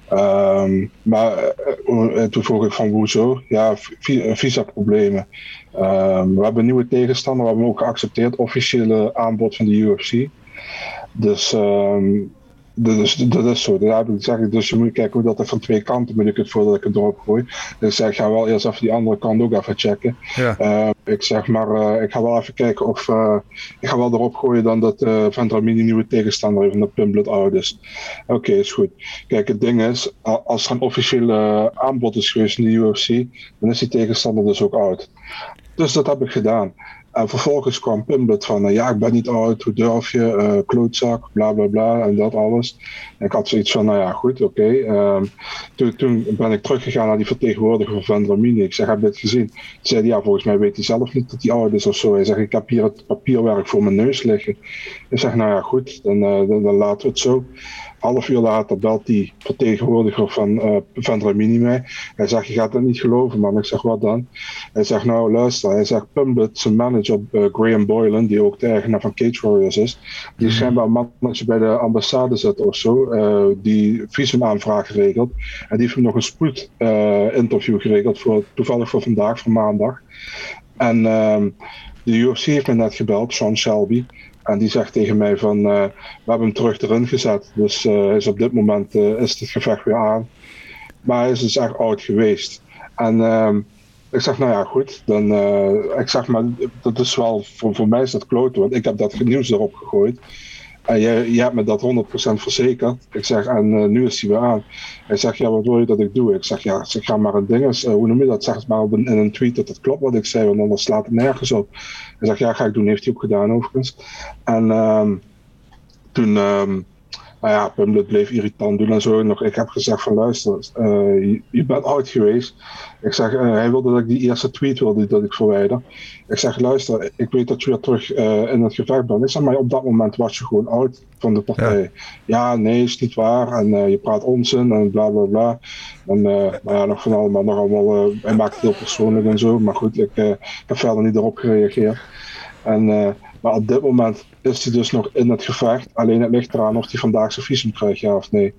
Ehm, maar toen vroeg ik van hoezo? Ja, vi- visa-problemen. Ehm, we hebben een nieuwe tegenstander, we hebben ook geaccepteerd, officiële aanbod van de UFC. Dus ehm, dat, is, dat is zo. Daar heb ik, zeg ik, dus je moet kijken hoe dat er van twee kanten moet ik het voordat ik het erop gooi. Dus ik zeg, ga wel eerst even die andere kant ook even checken. Ja. Eh, ik zeg maar, eh, ik ga wel even kijken of. eh, ik ga wel erop gooien dan dat eh Van Dramini een nieuwe tegenstander heeft en dat Pumblet oud is. Oké, is goed. Kijk, het ding is, als er een officieel eh, aanbod is geweest in de UFC, dan is die tegenstander dus ook oud. Dus dat heb ik gedaan. En vervolgens kwam Pumblet van, eh, ja, ik ben niet oud, hoe durf je, eh, klootzak, bla bla bla, en dat alles. Ik had zoiets van, nou ja, goed, oké. Ehm, toen, toen ben ik teruggegaan naar die vertegenwoordiger van Vendramini. Ik zeg, heb je dit gezien? Toen zei hij, ja, volgens mij weet hij zelf niet dat hij oud is of zo. Hij zegt, ik heb hier het papierwerk voor mijn neus liggen. Ik zeg, nou ja, goed, dan, eh, dan, dan laten we het zo half uur later belt die vertegenwoordiger van uh, Vendramini mij. Hij zegt, je gaat het niet geloven man. Ik zeg, wat dan? Hij zegt, nou luister. Hij zegt, Pumblet, zijn manager uh, Graham Boylan, die ook de eigenaar van Cage Warriors is. Die is schijnbaar een mannetje bij de ambassade zit of zo. Uh, die visumaanvraag geregeld. En die heeft nog een spoed interview geregeld. Voor, toevallig voor vandaag, voor maandag. En de UFC heeft me net gebeld, Sean Shelby. En die zegt tegen mij van, uh, we hebben hem terug erin gezet. Dus is op dit moment is het gevecht weer aan. Maar hij is dus echt oud geweest. En ehm, ik zeg, nou ja, goed. Dan, ik zeg, maar dat is wel, voor, voor mij is dat kloten. Want ik heb dat nieuws erop gegooid. En je, je hebt me dat 100% verzekerd. Ik zeg, en nu is hij weer aan. Hij zegt, ja, wat wil je dat ik doe? Ik zeg, ja, ik ga maar een ding. hoe noem je dat? Zeg maar in een tweet dat het klopt wat ik zei, want anders slaat het nergens op. Hij zegt, ja, ga ik doen. Heeft hij ook gedaan overigens. En um, toen, um, nou ja, Pumlet bleef irritant doen en zo. Nog, ik heb gezegd van, luister, uh, je, bent oud geweest. Ik zeg, uh, hij wilde dat ik die eerste tweet wilde dat ik verwijder. Ik zeg, luister, ik weet dat je weer terug uh, in het gevecht bent. Ik zeg, maar op dat moment was je gewoon oud van de partij. Ja, ja nee, is niet waar. En je praat onzin en bla bla bla. En nou ja, nog van allemaal, nog allemaal, hij maakt het heel persoonlijk en zo. Maar goed, ik, heb verder niet erop gereageerd. En, maar op dit moment is hij dus nog in het gevecht. Alleen het ligt eraan of hij vandaag zijn visum krijgt, ja of nee.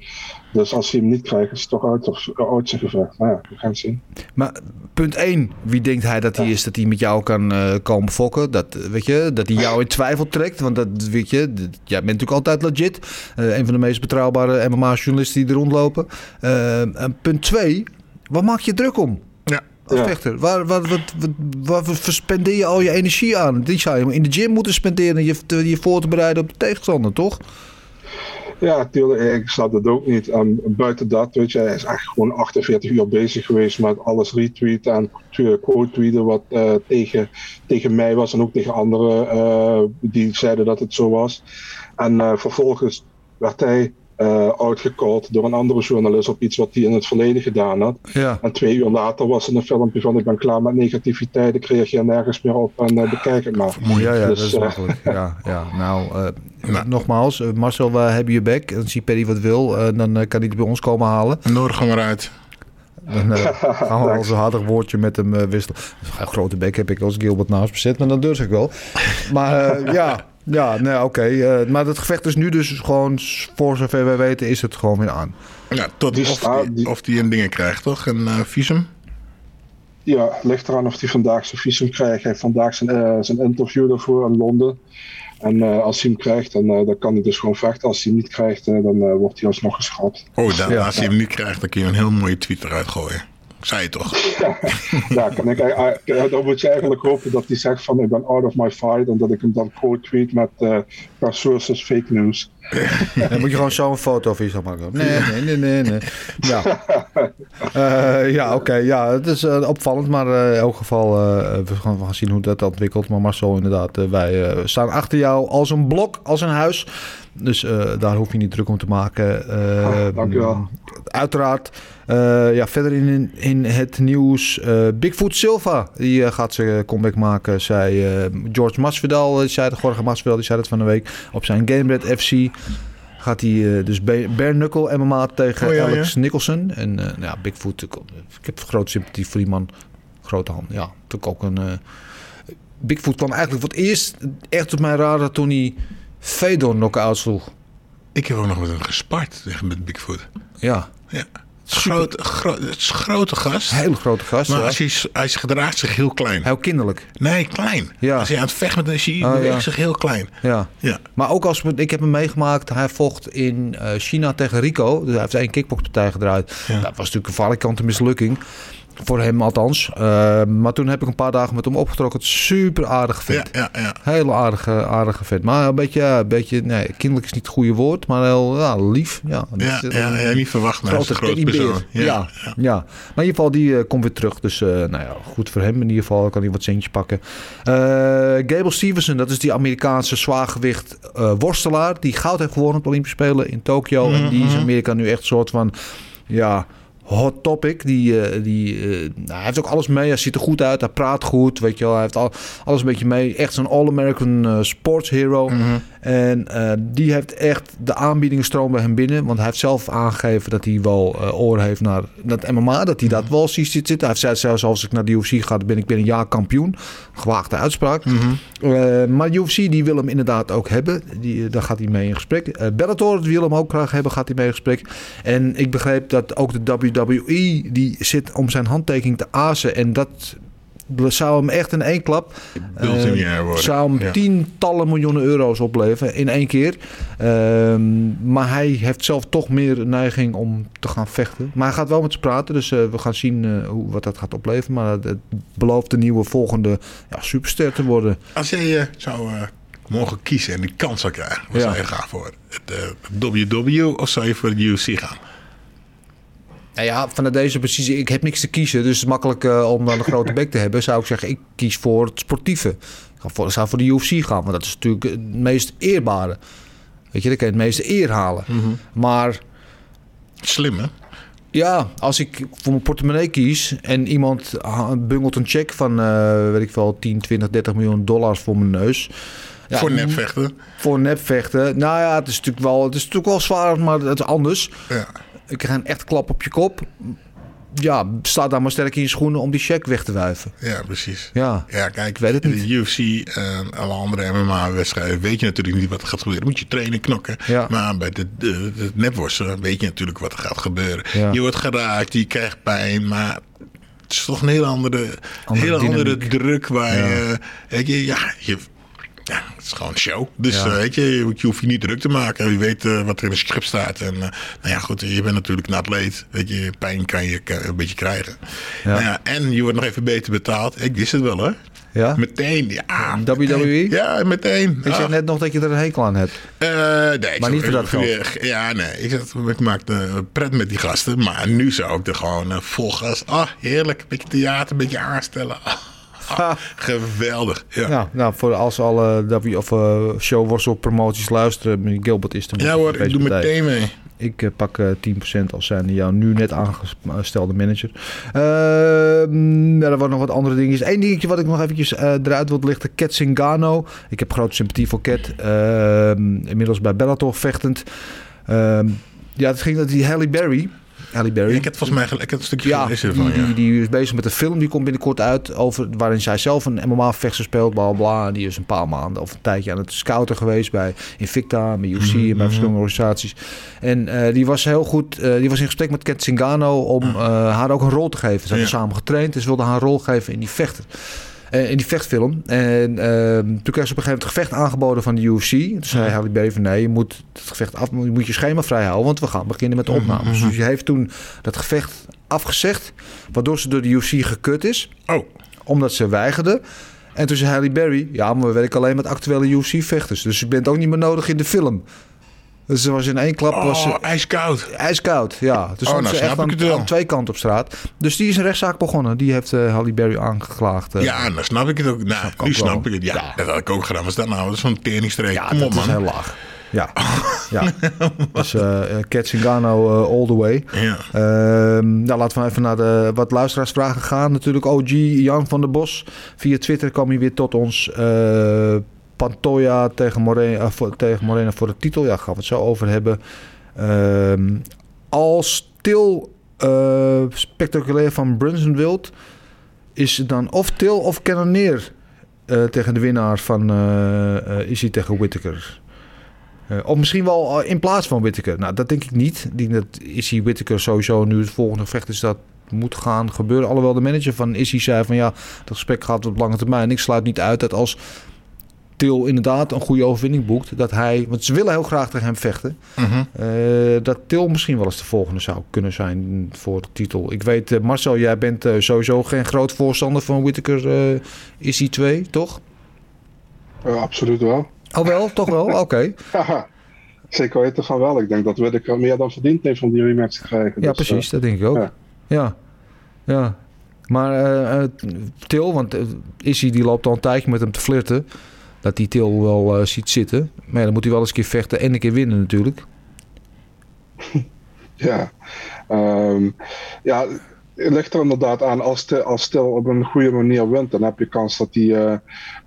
Dus als hij hem niet krijgt, is hij toch uit, of, uit zijn gevecht. Nou ja, we gaan het zien. Maar punt 1, wie denkt hij dat hij is dat hij met jou kan uh, komen fokken? Dat, weet je, dat hij jou in twijfel trekt? Want dat weet je, jij bent natuurlijk altijd legit. Uh, een van de meest betrouwbare MMA-journalisten die er rondlopen. en punt 2, waar maak je druk om? Ja als vechter? Waar, waar, wat, wat, waar verspendeer je al je energie aan? Die zou je in de gym moeten spenderen je, je voor te bereiden op de tegenstander, toch? Ja, tuurlijk. Ik snap dat ook niet. En buiten dat, weet je, hij is echt gewoon 48 uur bezig geweest met alles retweeten en quote tweeten wat uh, tegen, tegen mij was en ook tegen anderen uh, die zeiden dat het zo was. En uh, vervolgens werd hij uh, door een andere journalist op iets wat hij in het verleden gedaan had. Ja. En twee uur later was er een filmpje van ik ben klaar met negativiteit, ik reageer nergens meer op en uh, bekijk het maar. Ja, ja, dus, dat is makkelijk. ja, ja, nou, uh, nogmaals, Marcel, we hebben je bek. En zie Perry wat wil, dan kan hij het bij ons komen halen. We eruit. Dan uh, gaan we als een hartig woordje met hem uh, wisselen. Een grote bek heb ik als Gilbert naast bezet, maar dat durf ik wel. Maar uh, ja, ja, nee, oké. Okay. Uh, maar dat gevecht is nu dus gewoon, voor zover wij weten, is het gewoon weer aan. Ja, tot die of, die, die, of die een dingen krijgt, toch? Een uh, visum? Ja, ligt eraan of hij vandaag zijn visum krijgt. Hij heeft vandaag zijn, uh, zijn interview daarvoor in Londen. En als hij hem krijgt, dan, dan kan hij dus gewoon vechten. Als hij hem niet krijgt, dan wordt hij alsnog geschrapt. Oh, dan, ja, als hij hem niet krijgt, dan kun je een heel mooie tweet eruit gooien. Zei je toch? Ja, ja kan ik, dan moet je eigenlijk hopen dat hij zegt van ik ben out of my fight en dat ik hem dan quote tweet met uh, sources fake news. Dan moet je gewoon zo een foto of iets maken. Nee, nee, nee, nee. nee. Ja, uh, ja oké. Okay, ja, het is uh, opvallend, maar uh, in elk geval we gaan, we gaan zien hoe dat ontwikkelt. Maar Marcel, inderdaad, wij staan achter jou als een blok, als een huis. Dus daar hoef je niet druk om te maken. Oh, dank je wel. Uiteraard. Uh, ja, verder in, in het nieuws. Uh, Bigfoot Silva die uh, gaat zijn comeback maken. Zei George Masvidal, die zei het, Jorge Masvidal, die zei het van de week op zijn Gamebred FC. Gaat hij dus bare knuckle MMA tegen oh, ja, Alex ja. Nicholson. En nou ja, Bigfoot, ik, ik heb grote sympathie voor die man. Grote hand, ja. Natuurlijk ook een... Bigfoot kwam eigenlijk voor het eerst echt op mijn radar toen hij Fedor knock-out sloeg. Ik heb ook nog met hem gespart met Bigfoot. Ja. Ja. Groot, het is een grote gast. Hele grote gast. Maar ja. als hij, hij gedraagt zich heel klein. Heel kinderlijk. Nee, klein. Ja. Als hij aan het vechten met een zie, oh, ja. zich heel klein. Ja. ja. Maar ook als ik heb hem meegemaakt, hij vocht in uh, China tegen Rico. Dus hij heeft één kickboxpartij gedraaid. Dat was natuurlijk een valikante mislukking. Voor hem althans. Eh, maar toen heb ik een paar dagen met hem opgetrokken. Super aardig vet. Ja, ja, ja. Hele aardige, aardige vet. Maar een beetje, een beetje nee, kinderlijk is niet het goede woord, maar heel ja, lief. Ja, Ja, Dus, ja, eh, ja, niet verwacht, maar grote persoon. Ja, ja. ja. Maar in ieder geval, die eh, komt weer terug. Dus eh, nou ja, goed voor hem in ieder geval. Kan hij wat centjes pakken. Eh, Gable Stevenson, dat is die Amerikaanse zwaargewicht eh, worstelaar. Die goud heeft gewonnen op de Olympische Spelen in Tokio. En die is in Amerika nu echt een soort van... Ja, hot topic. Die, eh, die, eh, nou, hij heeft ook alles mee. Hij ziet er goed uit. Hij praat goed. Weet je wel. Hij heeft al, alles een beetje mee. Echt zo'n All-American eh, sports hero. En eh, die heeft echt de aanbiedingen stromen bij hem binnen. Want hij heeft zelf aangegeven dat hij wel eh oren heeft naar dat MMA. Dat hij dat wel ziet zitten. Hij heeft zelfs als ik naar de UFC ga, dan ben ik binnen een jaar kampioen. Gewaagde uitspraak. Eh, maar UFC die wil hem inderdaad ook hebben. Die, daar gaat hij mee in gesprek. Bellator wil hem ook graag hebben. Gaat hij mee in gesprek. En ik begreep dat ook de WWE die zit om zijn handtekening te azen. En dat zou hem echt in één klap. Eh, zou hem Ja. tientallen miljoenen euro's opleveren in één keer. Ehm, maar hij heeft zelf toch meer neiging om te gaan vechten. Maar hij gaat wel met ze praten. Dus eh, we gaan zien eh, hoe, wat dat gaat opleveren. Maar het, belooft de nieuwe volgende ja, superster te worden. Als jij zou morgen kiezen en die kans zou krijgen, wat Ja. zou je gaan voor? Het WW of zou je voor de UFC gaan? Nou ja, vanuit deze precies. Ik heb niks te kiezen. Dus het is makkelijk eh, om dan een grote bek te hebben. Zou ik zeggen, ik kies voor het sportieve. Ik ga voor, zou voor de UFC gaan. Want dat is natuurlijk het meest eerbare. Weet je, dan kan je het meeste eer halen. Maar Slim, hè? ja, als ik voor mijn portemonnee kies en iemand bungelt een check van, eh, weet ik wel, 10, 20, 30 miljoen dollars voor mijn neus. Ja, voor nepvechten. Voor nepvechten. Nou ja, het is natuurlijk wel, het is natuurlijk wel zwaar, maar het is anders. Ja. Ik krijg een echt klap op je kop. Ja, sta daar maar sterk in je schoenen om die check weg te wuiven. ja, precies. Ja, Ja, kijk, Ik weet het in niet. de UFC en alle andere MMA-wedstrijden weet je natuurlijk niet wat er gaat gebeuren. Moet je trainen, knokken. Ja. Maar bij de, de, de nepworsten weet je natuurlijk wat er gaat gebeuren. Ja. Je wordt geraakt, je krijgt pijn, maar het is toch een hele andere, Andere hele andere druk waar Ja. je, weet je, ja, je, ja, het is gewoon een show. Dus Ja. eh, weet je, je, hoeft- je niet druk te maken. Je weet eh, wat er in het script staat. En eh, nou ja, goed, je bent natuurlijk een atleet. Weet je, pijn kan je een beetje krijgen. Ja. Nou ja, en je wordt nog even beter betaald. Ik wist het wel hoor. ja. Meteen, ja. WWE? meteen. Ja, meteen. Ik Ah, net nog dat je er een hekel aan hebt. eh, nee, ik Maar niet voor dat geld. Ja, nee. Ik, zat, ik maakte pret met die gasten. Maar nu zou ik er gewoon vol gas... Ah, heerlijk. Een beetje theater, een beetje aanstellen. Geweldig. Ja. Ja, nou, voor als alle W of uh, showworstel promoties luisteren, Gilbert is er Ja hoor, ik doe meteen mee. Ik eh, pak eh 10% als zijn jouw nu net aangestelde manager. Ja, er waren nog wat andere dingetjes. Eén dingetje wat ik nog eventjes eh, eruit wil lichten. Cat Zingano. Ik heb grote sympathie voor Cat. Ehm, inmiddels bij Bellator vechtend. Ehm, ja, het ging dat die Halle Berry... Halle Berry. Ik heb volgens mij gelijk- ik heb een stukje Ja, gelezen die, ervan. Ja. die, die is bezig met een film. Die komt binnenkort uit. Over, waarin zij zelf een MMA-vechter speelt. Bla bla. En Die is een paar maanden of een tijdje aan het scouten geweest. Bij Invicta, bij UFC en bij verschillende organisaties. En eh, die was heel goed. eh, die was in gesprek met Kat Zingano. Om eh, haar ook een rol te geven. Ze hebben samen getraind. Dus ze wilde haar een rol geven in die vechter. Eh, in die vechtfilm. En ehm, toen kreeg ze op een gegeven moment het gevecht aangeboden van de UFC. Toen zei Halle Berry van nee, je moet het gevecht af, je moet je schema vrij houden, want we gaan beginnen met de opnames. Dus je heeft toen dat gevecht afgezegd, waardoor ze door de UFC gekut is, Oh, omdat ze weigerde. En toen zei Halle Berry, ja, maar we werken alleen met actuele UFC-vechters, dus je bent ook niet meer nodig in de film. Dus ze was in één klap was oh ze ijskoud. ijskoud. Ja, dus Oh, nou ze echt snap aan, aan twee kanten op straat. Dus die is een rechtszaak begonnen. Die heeft Halle Berry aangeklaagd. eh. Ja, dan snap ik het ook. Nou, nu snap wel. ik het. Ja, Ja. dat had ik ook gedaan. Was dat nou? Dat is zo'n teringstreek. Ja, Kom dat op, man. is heel laag. Ja, ja. dus eh, all the way. Ja. Ehm, nou, laten we even naar de wat luisteraarsvragen gaan. Natuurlijk OG Jan van der Bos. Via Twitter kwam hij weer tot ons. Pantoja tegen Morena, eh, voor, tegen voor de titel. Ja, gaan we het zo over hebben. Ehm, als Til eh, spectaculair van Brunsonwild is het dan of Til of Cannoneer eh, tegen de winnaar van Izzy tegen Whittaker. Of misschien wel in plaats van Whittaker. Nou, dat denk ik niet. Ik denk dat Izzy Whittaker sowieso nu het volgende gevecht is dat moet gaan gebeuren. Alhoewel de manager van Izzy zei van ja, dat gesprek gaat op lange termijn. Ik sluit niet uit dat als Til inderdaad een goede overwinning boekt, dat hij, want ze willen heel graag tegen hem vechten, Mhm. eh, dat Til misschien wel eens de volgende zou kunnen zijn voor de titel. Ik weet, eh, Marcel, jij bent eh, sowieso geen groot voorstander van Whittaker. eh, is hij twee, toch? Absoluut wel. Oh wel, toch wel? Oké. Haha. Zeker weten van wel. Ik denk dat Whittaker meer dan verdiend heeft om die rematch te krijgen. Ja, Dus, precies, dat denk ik ook. ja. Ja, ja. Maar Til, want uh, Issy die loopt al een tijdje met hem te flirten. Dat die Til wel uh, ziet zitten. Maar ja, dan moet hij wel eens een keer vechten en een keer winnen natuurlijk. Ja, um, ja het ligt er inderdaad aan. Als, te, als Til op een goede manier wint, dan heb je kans dat hij uh,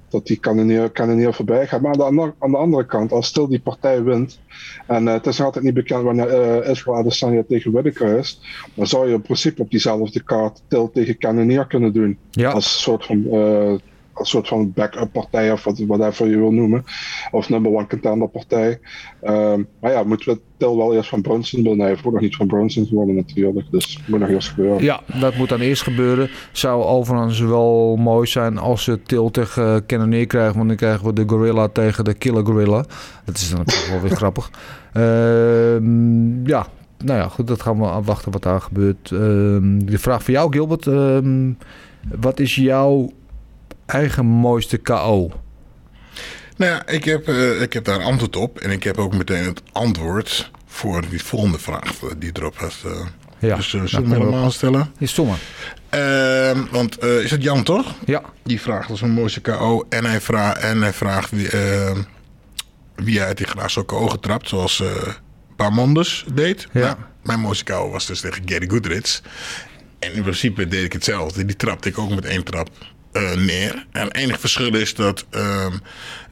dat die kanonier, kanonier voorbij gaat. Maar aan de, andere, aan de andere kant, als Stil die partij wint, en uh, het is nog altijd niet bekend wanneer uh, Israël Adesanya tegen Whittaker is, dan zou je in principe op diezelfde kaart Til tegen kanonier kunnen doen. Ja. Als soort van, uh, als soort van backup partij of wat, whatever je wil noemen. Of number one contender partij. Um, maar ja, moeten we Til wel eerst van Brunson. Hij heeft ook nog niet van Brunson gewonnen natuurlijk. Dus moet nog eerst gebeuren. Ja, dat moet dan eerst gebeuren. Zou overigens wel mooi zijn als ze Til tegen uh, Cannonier krijgen. Want dan krijgen we de Gorilla tegen de Killer Gorilla. Dat is dan natuurlijk wel weer grappig. Uh, ja, nou ja, goed. Dat gaan we afwachten wat daar gebeurt. Uh, de vraag voor jou, Gilbert. Ehm, wat is jouw eigen mooiste KO? Nou ja, ik heb, uh, ik heb daar een antwoord op. En ik heb ook meteen het antwoord voor die volgende vraag die erop heeft. Uh, ja, dus uh, zullen we hem helemaal stellen? Is stomme. Ehm, want is het Jan toch? Ja. Die vraagt als een mooiste KO. En hij, vraag, en hij vraagt wie, ehm, wie hij graag zo'n KO getrapt. Zoals Bamondes deed. Ja. Nou, mijn mooiste KO was dus tegen Gary Goodrich. En in principe deed ik hetzelfde. Die trapte ik ook met één trap uh, neer. En het enige verschil is dat uh,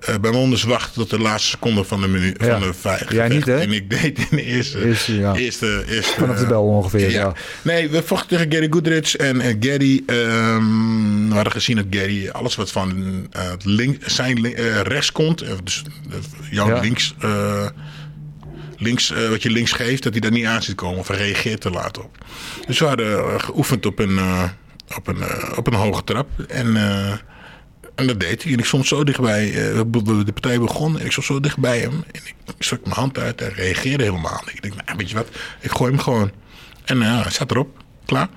uh, bij Mondes wacht tot de laatste seconde van de ja. van de vijf. Jij niet, hè? En ik deed in de eerste. Eerste, ja. eerste, eerste Vanaf de bel ongeveer, ja. ja. Nee, we vochten tegen Gary Goodrich. En Gary, um, we hadden gezien dat Gary alles wat van link, zijn rechts komt, dus jouw ja. links. links, wat je links geeft, dat hij daar niet aan ziet komen of reageert te laat op. Dus we hadden geoefend op een, op een, uh, op een hoge trap. En, uh, en dat deed hij. En ik stond zo dichtbij. de partij begon en ik stond zo dichtbij hem. En ik stak mijn hand uit en reageerde helemaal. Ik denk, nou, weet je wat, ik gooi hem gewoon. En hij zat erop. Klaar.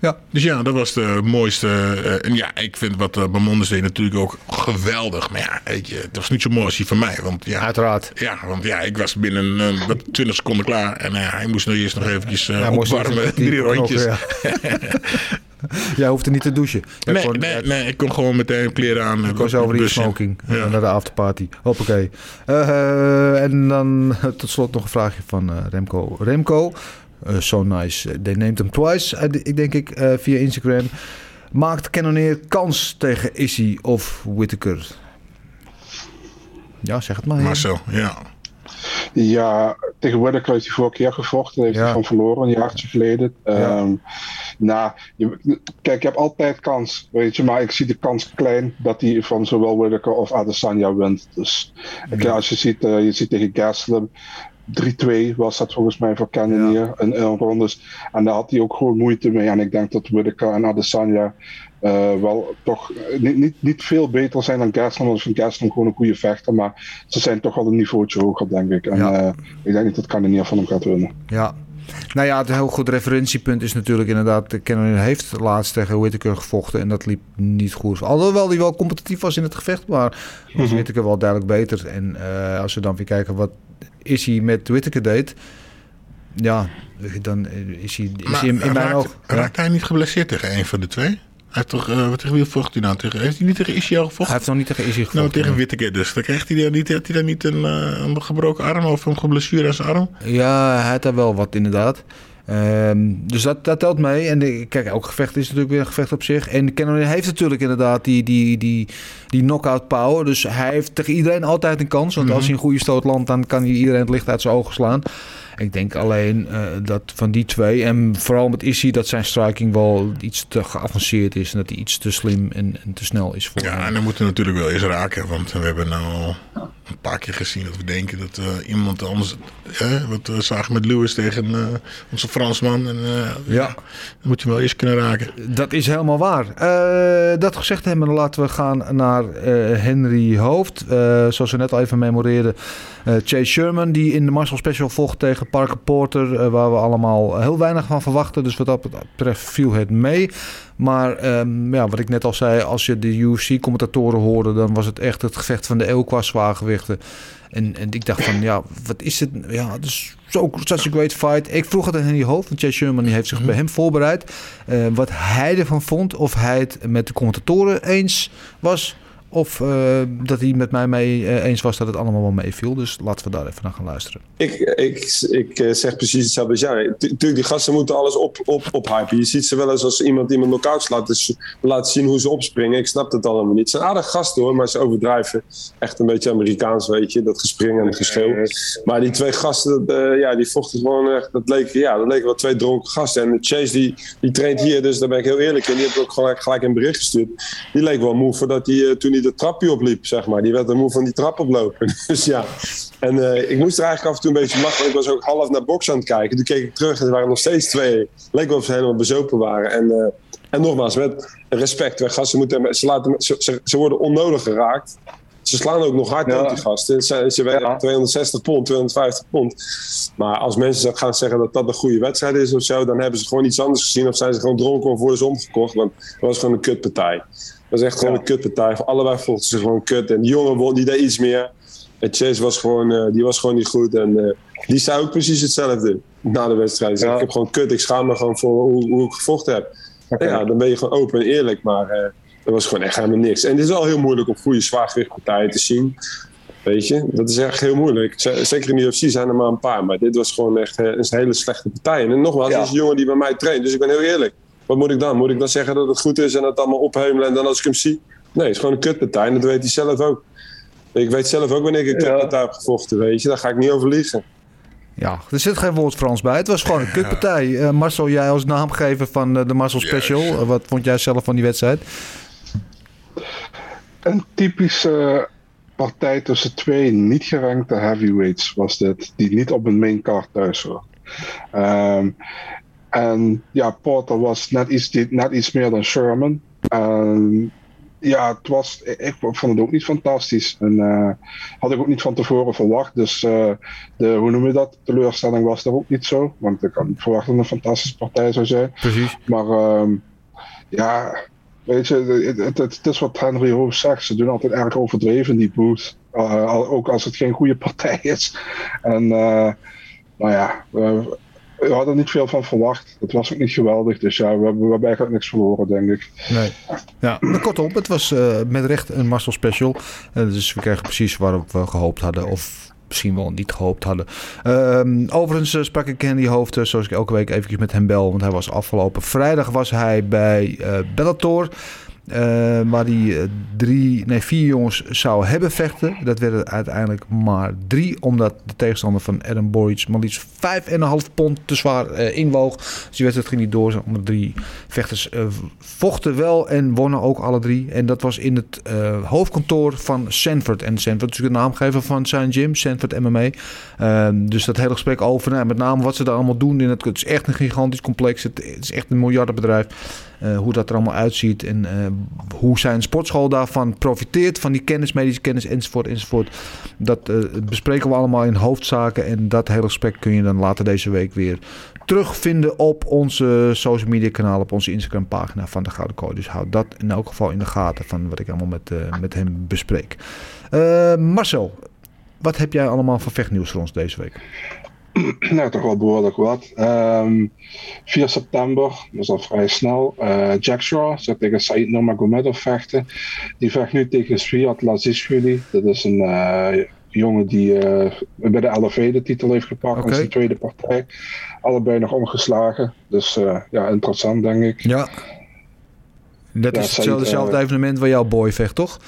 Ja. Dus ja, dat was de mooiste. Uh, en ja, ik vind wat uh, Bamondes deed natuurlijk ook geweldig. Maar ja, weet je, het was niet zo mooi als die van mij. Want ja, Uiteraard. Ja, want ja, ik was binnen uh, 20 seconden klaar. En ja, hij moest nog eerst nog eventjes ja, opwarmen. Drie rondjes. Ja. Jij hoefde niet te douchen. Jij nee, kon, nee, nee, ik kon gewoon meteen kleren aan. Ik was over die smoking ja. naar de afterparty. Hoppakee. Uh, en dan tot slot nog een vraagje van Remco. Remco, uh, so nice. They named him twice, ik denk ik, via Instagram. Maakt Cannonier kans tegen Issy of Whittaker? Ja, zeg het maar. Marcel, ja. Ja, tegen Whittaker heeft hij vorige keer gevochten. Heeft ja. hij van verloren, een jaartje geleden. Ja. Um, nou, je, kijk, je hebt altijd kans, weet je. Maar ik zie de kans klein dat hij van zowel Whittaker of Adesanya wint. Dus ja. als je ziet, uh, je ziet tegen Gastelum... 3-2 was dat volgens mij voor Cannonier ja. in, in rondes. En daar had hij ook gewoon moeite mee. En ik denk dat Whittaker en Adesanya uh, wel toch niet, niet, niet veel beter zijn dan Gastelum. Want ik vind gewoon een goede vechter. Maar ze zijn toch wel een niveautje hoger, denk ik. En ja. uh, ik denk niet dat Cannonier van hem gaat winnen. Ja. Nou ja, het heel goed referentiepunt is natuurlijk inderdaad... Cannonier heeft laatst tegen Whittaker gevochten en dat liep niet goed. Alhoewel hij wel competitief was in het gevecht, maar was. Whittaker wel duidelijk beter. En uh, als we dan weer kijken wat is hij met Whittaker deed... Ja, dan is hij, is maar, hij in, in mijn oog... Raakt hij niet geblesseerd tegen een van de twee? Hij heeft toch, uh, wat tegen wie vocht hij nou? Tegen, heeft hij niet tegen Ishii gevochten? Hij heeft nog niet tegen Ishii gevochten. Nou, tegen Whittaker dus. Dan krijgt hij, niet, had hij dan niet een, uh, een gebroken arm of een geblesseerd aan zijn arm? Ja, hij had daar wel wat inderdaad. Um, dus dat, dat telt mee. En de, kijk, elk gevecht is natuurlijk weer een gevecht op zich. En Cannonier heeft natuurlijk inderdaad die, die, die, die knockout power. Dus hij heeft tegen iedereen altijd een kans. Want mm-hmm. als hij een goede stoot landt, dan kan hij iedereen het licht uit zijn ogen slaan. Ik denk alleen eh, dat van die twee, en vooral met Issy, dat zijn striking wel iets te geavanceerd is. En dat hij iets te slim en, en te snel is voor Ja, hem. en dan moeten we natuurlijk wel eens raken. Want we hebben nou al een paar keer gezien dat we denken dat eh, iemand anders... hè, wat we zagen met Lewis tegen eh, onze Fransman. En, eh, Ja. Dan moet je wel eens kunnen raken. Dat is helemaal waar. Eh, dat gezegd hebben, laten we gaan naar eh, Henry Hoofd. Eh, zoals we net al even memoreerden. eh, Chase Sherman, die in de Marshall Special vocht tegen Parker Porter. eh, waar we allemaal heel weinig van verwachten. Dus wat dat betreft viel het mee. Maar ehm, ja, wat ik net al zei, als je de UFC-commentatoren hoorde, dan was het echt het gevecht van de eeuw qua zwaargewichten. En, en ik dacht van, ja, wat is het? Ja, het is zo such a great fight. Ik vroeg het aan Henry Hoofd, want Chase Sherman die heeft zich bij hem voorbereid. eh, wat hij ervan vond. Of hij het met de commentatoren eens was. Of eh, dat hij met mij mee eh, eens was dat het allemaal wel meeviel. Dus laten we daar even naar gaan luisteren. Ik, ik, ik eh, zeg precies hetzelfde als jij. Tuurlijk, die gasten moeten alles op, op, ophypen. Je ziet ze wel eens als iemand iemand knock-outs laat, dus laat zien hoe ze opspringen. Ik snap het allemaal niet. Het zijn aardige gasten hoor, maar ze overdrijven. Echt een beetje Amerikaans, weet je. Dat gespring en het geschreeuw. Maar die twee gasten, dat, eh, ja, die vochten gewoon echt. Dat leken, ja, dat leken wel twee dronken gasten. En Chase, die, die traint hier, dus daar ben ik heel eerlijk in. Die heb ik ook gelijk, gelijk een bericht gestuurd. Die leek wel moe voordat hij, eh, toen hij de trapje opliep, zeg maar. Die werd er moe van die trap oplopen. dus ja. En eh, ik moest er eigenlijk af en toe een beetje lachen. Want ik was ook half naar box aan het kijken. Toen keek ik terug en er waren nog steeds twee. Leek wel of ze helemaal bezopen waren. En, eh, en nogmaals, met respect. Wij gasten moeten, ze, laten, ze, ze, ze worden onnodig geraakt. Ze slaan ook nog hard Ja. die gasten. Ze, ze Ja. 260 pond, 250 pond. Maar als mensen gaan zeggen dat dat een goede wedstrijd is of zo, dan hebben ze gewoon iets anders gezien. Of zijn ze gewoon dronken of worden ze omgekocht. Want het was gewoon een kutpartij. Was echt gewoon Ja. een kutpartij. Voor allebei vochten ze gewoon kut. En die jongen won, die deed iets meer. En Chase was gewoon, eh, die was gewoon niet goed. En eh, die zei ook precies hetzelfde na de wedstrijd. Ja. Ik heb gewoon kut. Ik schaam me gewoon voor hoe, hoe ik gevochten heb. Ja, dan ben je gewoon open en eerlijk. Maar eh dat was gewoon echt helemaal niks. En het is wel heel moeilijk om goede zwaargewichtpartijen te zien. Weet je, dat is echt heel moeilijk. Zeker in de UFC zijn er maar een paar. Maar dit was gewoon echt een hele slechte partij. En nogmaals, Ja. is een jongen die bij mij traint. Dus ik ben heel eerlijk. Wat moet ik dan? Moet ik dan zeggen dat het goed is en het allemaal opheumelen en dan als ik hem zie? Nee, het is gewoon een kutpartij en dat weet hij zelf ook. Ik weet zelf ook wanneer ik een Ja. kutpartij heb gevochten, weet je. Daar ga ik niet over liegen. Ja, er zit geen woord Frans bij. Het was gewoon een kutpartij. Eh, Marcel, jij als naamgever van eh, de Marcel Special. Eh, wat vond jij zelf van die wedstrijd? Een typische partij tussen twee niet gerankte heavyweights was dit, die niet op een main card thuis horen. Ehm, en ja, Porter was net iets, net iets meer dan Sherman. En ja, het was, ik, vond het ook niet fantastisch. En eh, had ik ook niet van tevoren verwacht. Dus eh, de, hoe noem je dat? Teleurstelling was er ook niet zo. Want ik had niet verwacht dat het een fantastische partij zou zijn. Precies. Maar ehm, ja, weet je, het, het, het is wat Henry Hoofd zegt. Ze doen altijd erg overdreven die booth. Eh, ook als het geen goede partij is. En nou ja, we, hadden er niet veel van verwacht. Het was ook niet geweldig. Dus ja, we, hebben- we hebben niks verloren, denk ik. Nee. Ja, maar kortom, het was eh, met recht een Marcel Special. Eh, dus we kregen precies waarop we gehoopt hadden. Of misschien wel niet gehoopt hadden. Ehm, overigens eh, sprak ik Henry Hoofd, zoals ik elke week eventjes met hem bel. Want hij was afgelopen vrijdag was hij bij Bellator. Eh, waar hij eh, drie, nee, vier jongens zou hebben vechten. Dat werden uiteindelijk maar drie. Omdat de tegenstander van Adam Boric maar liefst vijf en een half pond te zwaar eh, inwoog. Dus die wedstrijd ging niet door. Zijn andere drie vechters vochten wel en wonnen ook alle drie. En dat was in het hoofdkantoor van Sanford. En Sanford is natuurlijk de naamgever van zijn gym, Sanford MMA. Ehm, dus dat hele gesprek over, nou, met name wat ze daar allemaal doen. In het, het is echt een gigantisch complex. Het, het is echt een miljardenbedrijf. Eh, hoe dat er allemaal uitziet en eh, hoe zijn sportschool daarvan profiteert. Van die kennis, medische kennis enzovoort enzovoort. Dat eh, bespreken we allemaal in hoofdzaken. En dat hele gesprek kun je dan later deze week weer terugvinden op onze social media kanaal. Op onze Instagram pagina van de Gouden Kooi. Dus houd dat in elk geval in de gaten van wat ik allemaal met, met hem bespreek. Marcel, wat heb jij allemaal voor vechtnieuws voor ons deze week? nou, toch wel behoorlijk wat. Ehm 4 september, dat is al vrij snel. eh, Jack Shaw zou tegen Said Nurmagomedov vechten. Die vecht nu tegen Sviat Lazishvili. Dat is een eh, jongen die eh, bij de LFV de titel heeft gepakt. In zijn tweede partij. Allebei nog ongeslagen. Dus ja, interessant denk ik. Ja. Dat Ja, is hetzelfde, evenement waar jouw boy vecht, toch?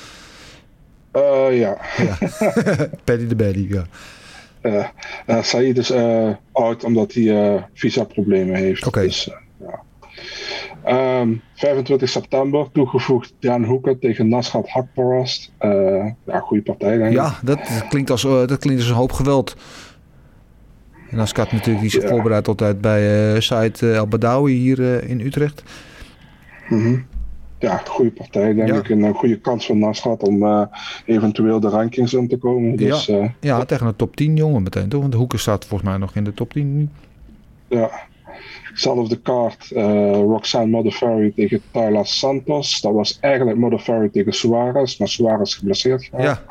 Eh, ja. Paddy de Baddy, ja. Eh eh, Said is eh out omdat hij visa-problemen heeft. Oké. Dus, eh, ja. Ehm, 25 september toegevoegd Dan Hoeken tegen Nasrat Hakparast. Ja, goede partij denk ik. Ja, dat, klinkt als, dat klinkt als een hoop geweld. En Askat natuurlijk die zich Ja. voorbereidt altijd bij eh Said eh, El Badawi hier in Utrecht. Mhm. Ja, goede partij denk Ja. ik. En een goede kans van Nasrat om eh, eventueel de rankings in te komen. Dus ja, eh, ja, tegen een top 10 jongen meteen toch? Want de Hoeken staat volgens mij nog in de top 10. Ja. Zelfde kaart, eh Roxanne Modafferi tegen Tyler Santos. Dat was eigenlijk Modafferi tegen Suarez, maar Suarez geblesseerd. Ja.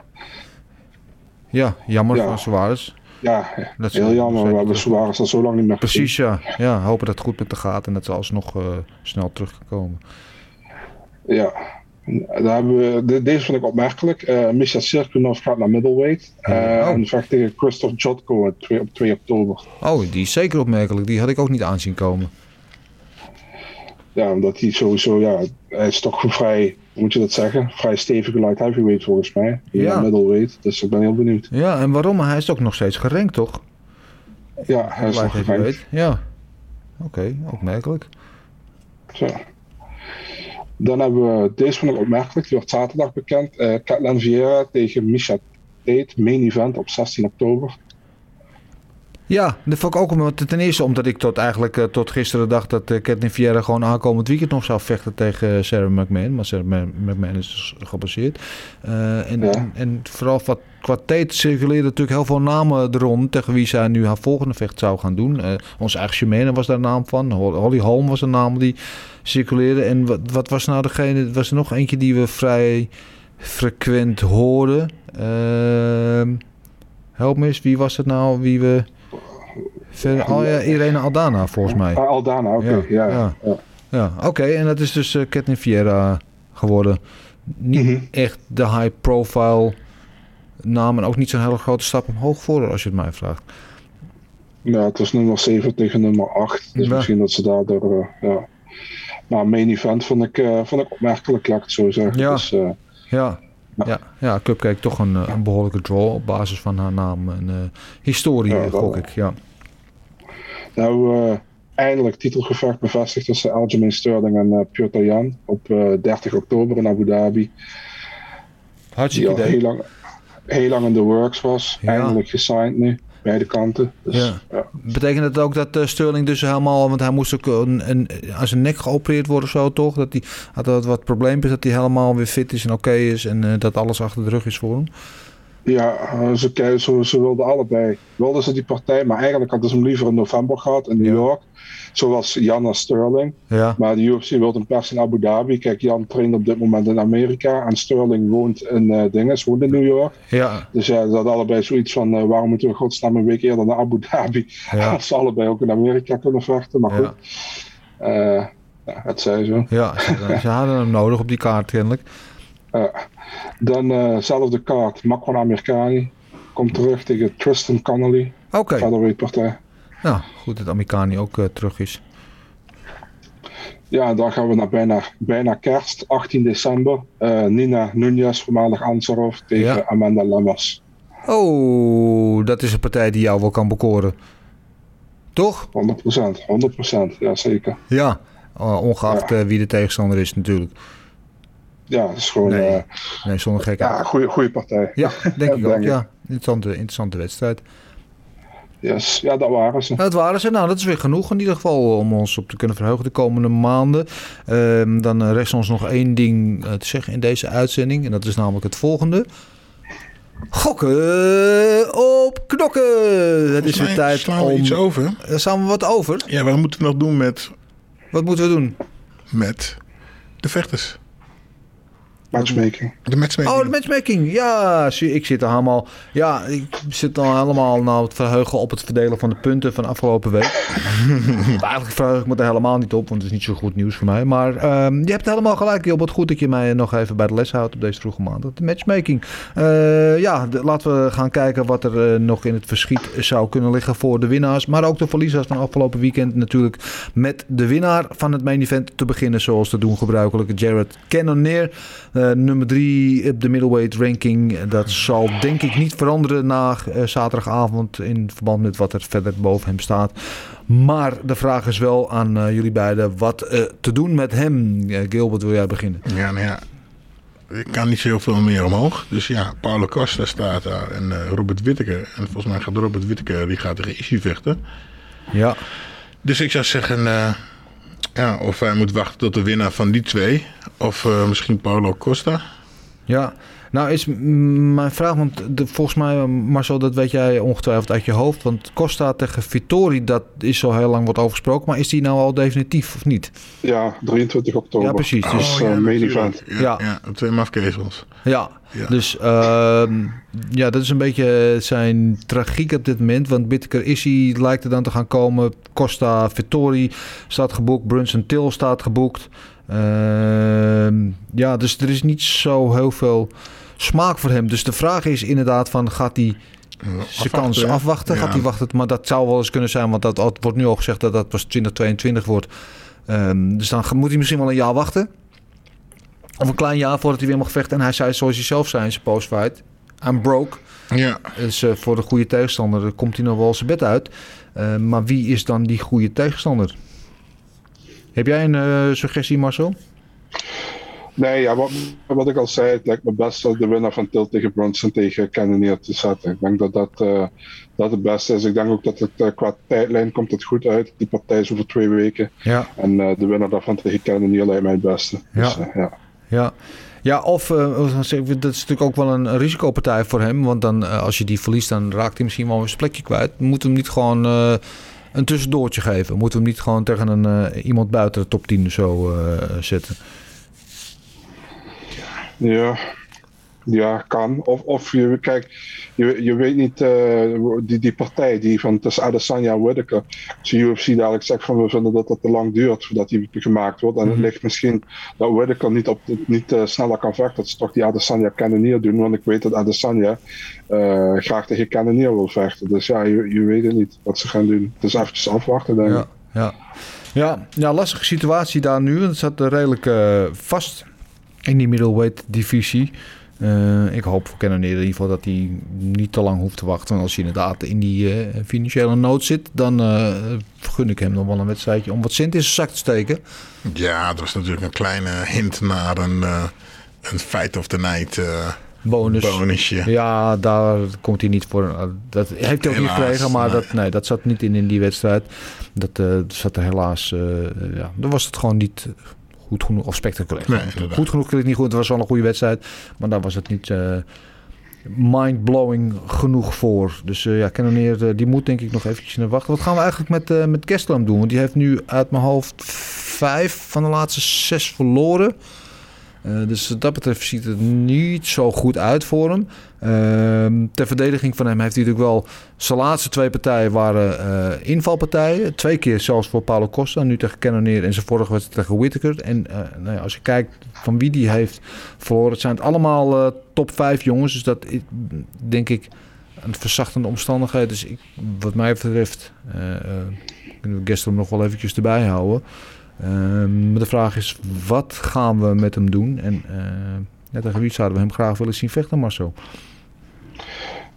Ja, jammer Ja. van Suarez. Ja, Dat heel jammer. We hebben. Suarez al zo lang niet meer gezien. Precies, ja. ja. Hopen dat het goed met de gaat en dat ze alsnog snel terug kan komen. Ja. Daar hebben we, de- deze vind ik opmerkelijk. Eh Misha Sirkunov gaat naar middleweight. eh, Oh. En vecht tegen Christoph Jotko op 2, op 2 oktober. Oh, die is zeker opmerkelijk. Die had ik ook niet aanzien komen. Ja, omdat hij sowieso, ja, hij is toch vrij, hoe moet je dat zeggen? Vrij stevige light heavyweight volgens mij. Ja. Ja. middleweight. Dus ik ben heel benieuwd. Ja, en waarom? Hij is ook nog steeds gerankt, toch? Ja, hij is Light nog gerankt. Ja. Oké, opmerkelijk. Zo. Dan hebben we, deze vond ik opmerkelijk, die wordt zaterdag bekend. eh Catelyn Vieira tegen Misha Tate, main event op 16 oktober. Ja, dat vond ik ook om- ten eerste omdat ik tot eigenlijk eh, tot gisteren dacht dat uh, Kathleen Vieira gewoon aankomend weekend nog zou vechten tegen eh, Sarah McMahon. Maar Sarah Ma- McMahon is dus gebaseerd. Eh, en, Ja. en, vooral wat, qua Tate circuleerde natuurlijk heel veel namen er rond tegen wie zij nu haar volgende vecht zou gaan doen. Eh onze eigen Shemane was daar een naam van. Hol- Holly Holm was een naam die circuleerde. En wat, wat was nou degene, was er nog eentje die we vrij frequent hoorden. Ehm help me eens, wie was het nou? Wie we... Ja, Irene Aldana volgens mij. Ah, Aldana, oké. Ja, Ja, ja. ja. Ja, oké. En dat is dus eh Kathleen Vieira geworden. Niet Mhm. echt de high profile naam. En ook niet zo'n hele grote stap omhoog voor haar, als je het mij vraagt. Ja, het was nummer 7 tegen nummer 8. Dus Ja. misschien dat ze daardoor. eh, ja. Maar main event vond ik, eh, vond ik opmerkelijk, laat ik het zo zeggen. Ja. Dus, eh, Ja, ja, ja Cupcake toch een, eh, een behoorlijke draw op basis van haar naam en historie, Ja, gok ik. Ja. Nou, eh, eindelijk titelgevecht bevestigd tussen Aljamain Sterling en eh Piotr Jan op eh, 30 oktober in Abu Dhabi. Die Hartstikke al heel idee. lang, heel lang in de works was. Ja. Eindelijk gesigned nu, beide kanten. Dus, Ja. ja. Betekent het ook dat eh, Sterling dus helemaal, want hij moest ook een, een, aan zijn nek geopereerd worden of zo toch? Dat hij had wat, wat probleempjes, dat hij helemaal weer fit is en oké is en eh, dat alles achter de rug is voor hem? Ja, eh, ze, ze, ze wilden allebei. Wilden ze die partij, maar eigenlijk hadden ze hem liever in november gehad in New Ja. York. Zoals Jan en Sterling. Ja, Maar de UFC wilde hem pers in Abu Dhabi. Kijk, Jan traint op dit moment in Amerika. En Sterling woont in eh dingen, woont in New York. ja, Dus ja, ze hadden allebei zoiets van: eh, waarom moeten we godsnaam een week eerder naar Abu Dhabi? Ja. Als ze allebei ook in Amerika kunnen vechten. Maar goed, Eh, ja, het zij zo. ja. Ze, ze hadden hem nodig op die kaart kennelijk. Dan eh zelfde kaart, Makwan Amerikani. Komt terug tegen Tristan Connolly. Oké, Featherweight partij. nou goed dat Amerikani ook eh, terug is. Ja, dan gaan we naar bijna, bijna kerst, 18 december. Eh, Nina Nunez, voormalig Ansarov, tegen Ja. Amanda Lemmers. Oh, dat is een partij die jou wel kan bekoren. Toch? 100%, 100%, ja zeker. Ja, eh, ongeacht eh, wie de tegenstander is natuurlijk. Ja, het is gewoon Nee. eh, Nee, zonder gekheid. ja, goede, goede partij. Ja, denk ik ook, ja. Interessante, interessante wedstrijd. Yes. Ja, dat waren ze. Dat waren ze. Nou, dat is weer genoeg in ieder geval om ons op te kunnen verheugen de komende maanden. Ehm, dan eh, rest ons nog één ding eh, te zeggen in deze uitzending. En dat is namelijk het volgende. Gokken op knokken. Het is weer tijd slaan we om... iets over. Er staan we wat over. Ja, wat moeten we nog doen met, Wat moeten we doen? met de vechters? Matchmaking. De matchmaking. Oh, de matchmaking. Ja, zie, ik zit er helemaal... Ja, ik zit al helemaal nou het verheugen op het verdelen van de punten van afgelopen week. Eigenlijk verheug ik me er helemaal niet op, want het is niet zo goed nieuws voor mij. Maar ehm, je hebt helemaal gelijk, Job. Wat goed dat je mij nog even bij de les houdt op deze vroege maandag. De matchmaking. Eh, ja, de- laten we gaan kijken wat er eh, nog in het verschiet zou kunnen liggen voor de winnaars. Maar ook de verliezers van afgelopen weekend natuurlijk. Met de winnaar van het main event te beginnen, zoals te doen gebruikelijk. Jared Cannonier. Eh, nummer drie op de middleweight ranking. Dat zal denk ik niet veranderen na eh, zaterdagavond in verband met wat er verder boven hem staat. Maar de vraag is wel aan eh, jullie beiden wat te doen met hem. Gilbert, wil jij beginnen? Ja, nou ja. Ik kan niet zo heel veel meer omhoog. Dus ja, Paulo Costa staat daar en Robert Whittaker. En volgens mij gaat Robert Whittaker, die gaat tegen Issy vechten. Ja. Dus ik zou zeggen, ja, of hij moet wachten tot de winnaar van die twee. Of eh, misschien Paulo Costa. Ja, nou is mijn vraag, want de, volgens mij, eh, Marcel, dat weet jij ongetwijfeld uit je hoofd. Want Costa tegen Vittori, dat is al heel lang wat over gesproken. Maar is die nou al definitief of niet? Ja, 23 oktober. Ja, precies. Dus, Dus eh, main natuurlijk. event. Ja, Ja. ja. twee mafkezels. Ja, Ja. dus ehm, ja, dat is een beetje zijn tragiek op dit moment. Want Bitker Issy lijkt er dan te gaan komen. Costa Vittori staat geboekt. Brunson Till staat geboekt. Ehm, ja, dus er is niet zo heel veel smaak voor hem. Dus de vraag is inderdaad van gaat hij zijn kans afwachten? Gaat hij wachten? Maar dat zou wel eens kunnen zijn, want dat wordt nu al gezegd dat dat pas 2022 wordt. Ehm, dus dan moet hij misschien wel een jaar wachten. Of een klein jaar voordat hij weer mag vechten. En hij zei zoals hij zelf zei in zijn postfight. I'm broke. Ja, Dus eh, voor de goede tegenstander komt hij nog wel zijn bed uit. Eh, maar wie is dan die goede tegenstander? Heb jij een eh, suggestie, Marcel? Nee, ja, wat, wat ik al zei, het lijkt me best als de winnaar van Til tegen Bronson tegen Kenny neer te zetten. Ik denk dat dat, eh, dat het beste is. Ik denk ook dat het eh, qua tijdlijn komt het goed uit. Die partij is over twee weken. Ja. En eh, de winnaar daarvan tegen Kenny neer lijkt mij het beste. Dus, Ja. eh, ja. Ja. Ja, of dat is natuurlijk ook wel een risicopartij voor hem. Want dan, als je die verliest, dan raakt hij misschien wel zijn plekje kwijt. Moeten we hem niet gewoon een tussendoortje geven? Moeten we hem niet gewoon tegen een, iemand buiten de top 10 of zo zetten? Ja, ja kan. Of, of je, kijk, je, je weet niet, eh, die, die partij die van tussen Adesanya en Whittaker, als de UFC dadelijk zegt van we vinden dat dat te lang duurt voordat die gemaakt wordt. En het ligt misschien dat Whittaker niet, op, niet eh, sneller kan vechten. Dat ze toch die Adesanya Cannonier doen, want ik weet dat Adesanya eh, graag tegen Cannonier wil vechten. Dus ja, je, je weet het niet wat ze gaan doen. Het is eventjes afwachten, denk ik. Ja, ja. Ja, ja, lastige situatie daar nu. Het zat redelijk vast in die middleweight divisie. Eh, ik hoop voor Cannonier in ieder geval dat hij niet te lang hoeft te wachten. Want als hij inderdaad in die eh, financiële nood zit, dan eh, gun ik hem nog wel een wedstrijdje om wat cent in zijn zak te steken. ja, dat was natuurlijk een kleine hint naar een, een fight of the night Bonus. bonusje. Ja, daar komt hij niet voor. Dat heeft hij ook niet gekregen, maar nee. dat, nee, dat zat niet in in die wedstrijd. Dat zat er helaas. ja, dan was het gewoon niet goed genoeg of spectaculair. Nee, goed genoeg klinkt niet goed. Het was wel een goede wedstrijd, maar daar was het niet eh mind-blowing genoeg voor. Dus eh ja, Cannonier, eh, die moet denk ik nog eventjes naar wachten. Wat gaan we eigenlijk met, eh met Gastelum doen? Want die heeft nu uit mijn hoofd vijf van de laatste zes verloren. Eh, dus wat dat betreft ziet het niet zo goed uit voor hem. Ehm, ter verdediging van hem heeft hij natuurlijk wel... Zijn laatste twee partijen waren eh, invalpartijen. Twee keer zelfs voor Paulo Costa. Nu tegen Cannonier en zijn vorige wedstrijd tegen Whittaker. En eh, nou ja, als je kijkt van wie die heeft verloren... Het zijn het allemaal top 5 jongens. Dus dat denk ik een verzachtende omstandigheid. Dus ik, wat mij betreft... kunnen we Gastelum nog wel eventjes erbij houden. Ehm, maar de vraag is, wat gaan we met hem doen? En eh, ja, tegen wie zouden we hem graag willen zien vechten, Marcel?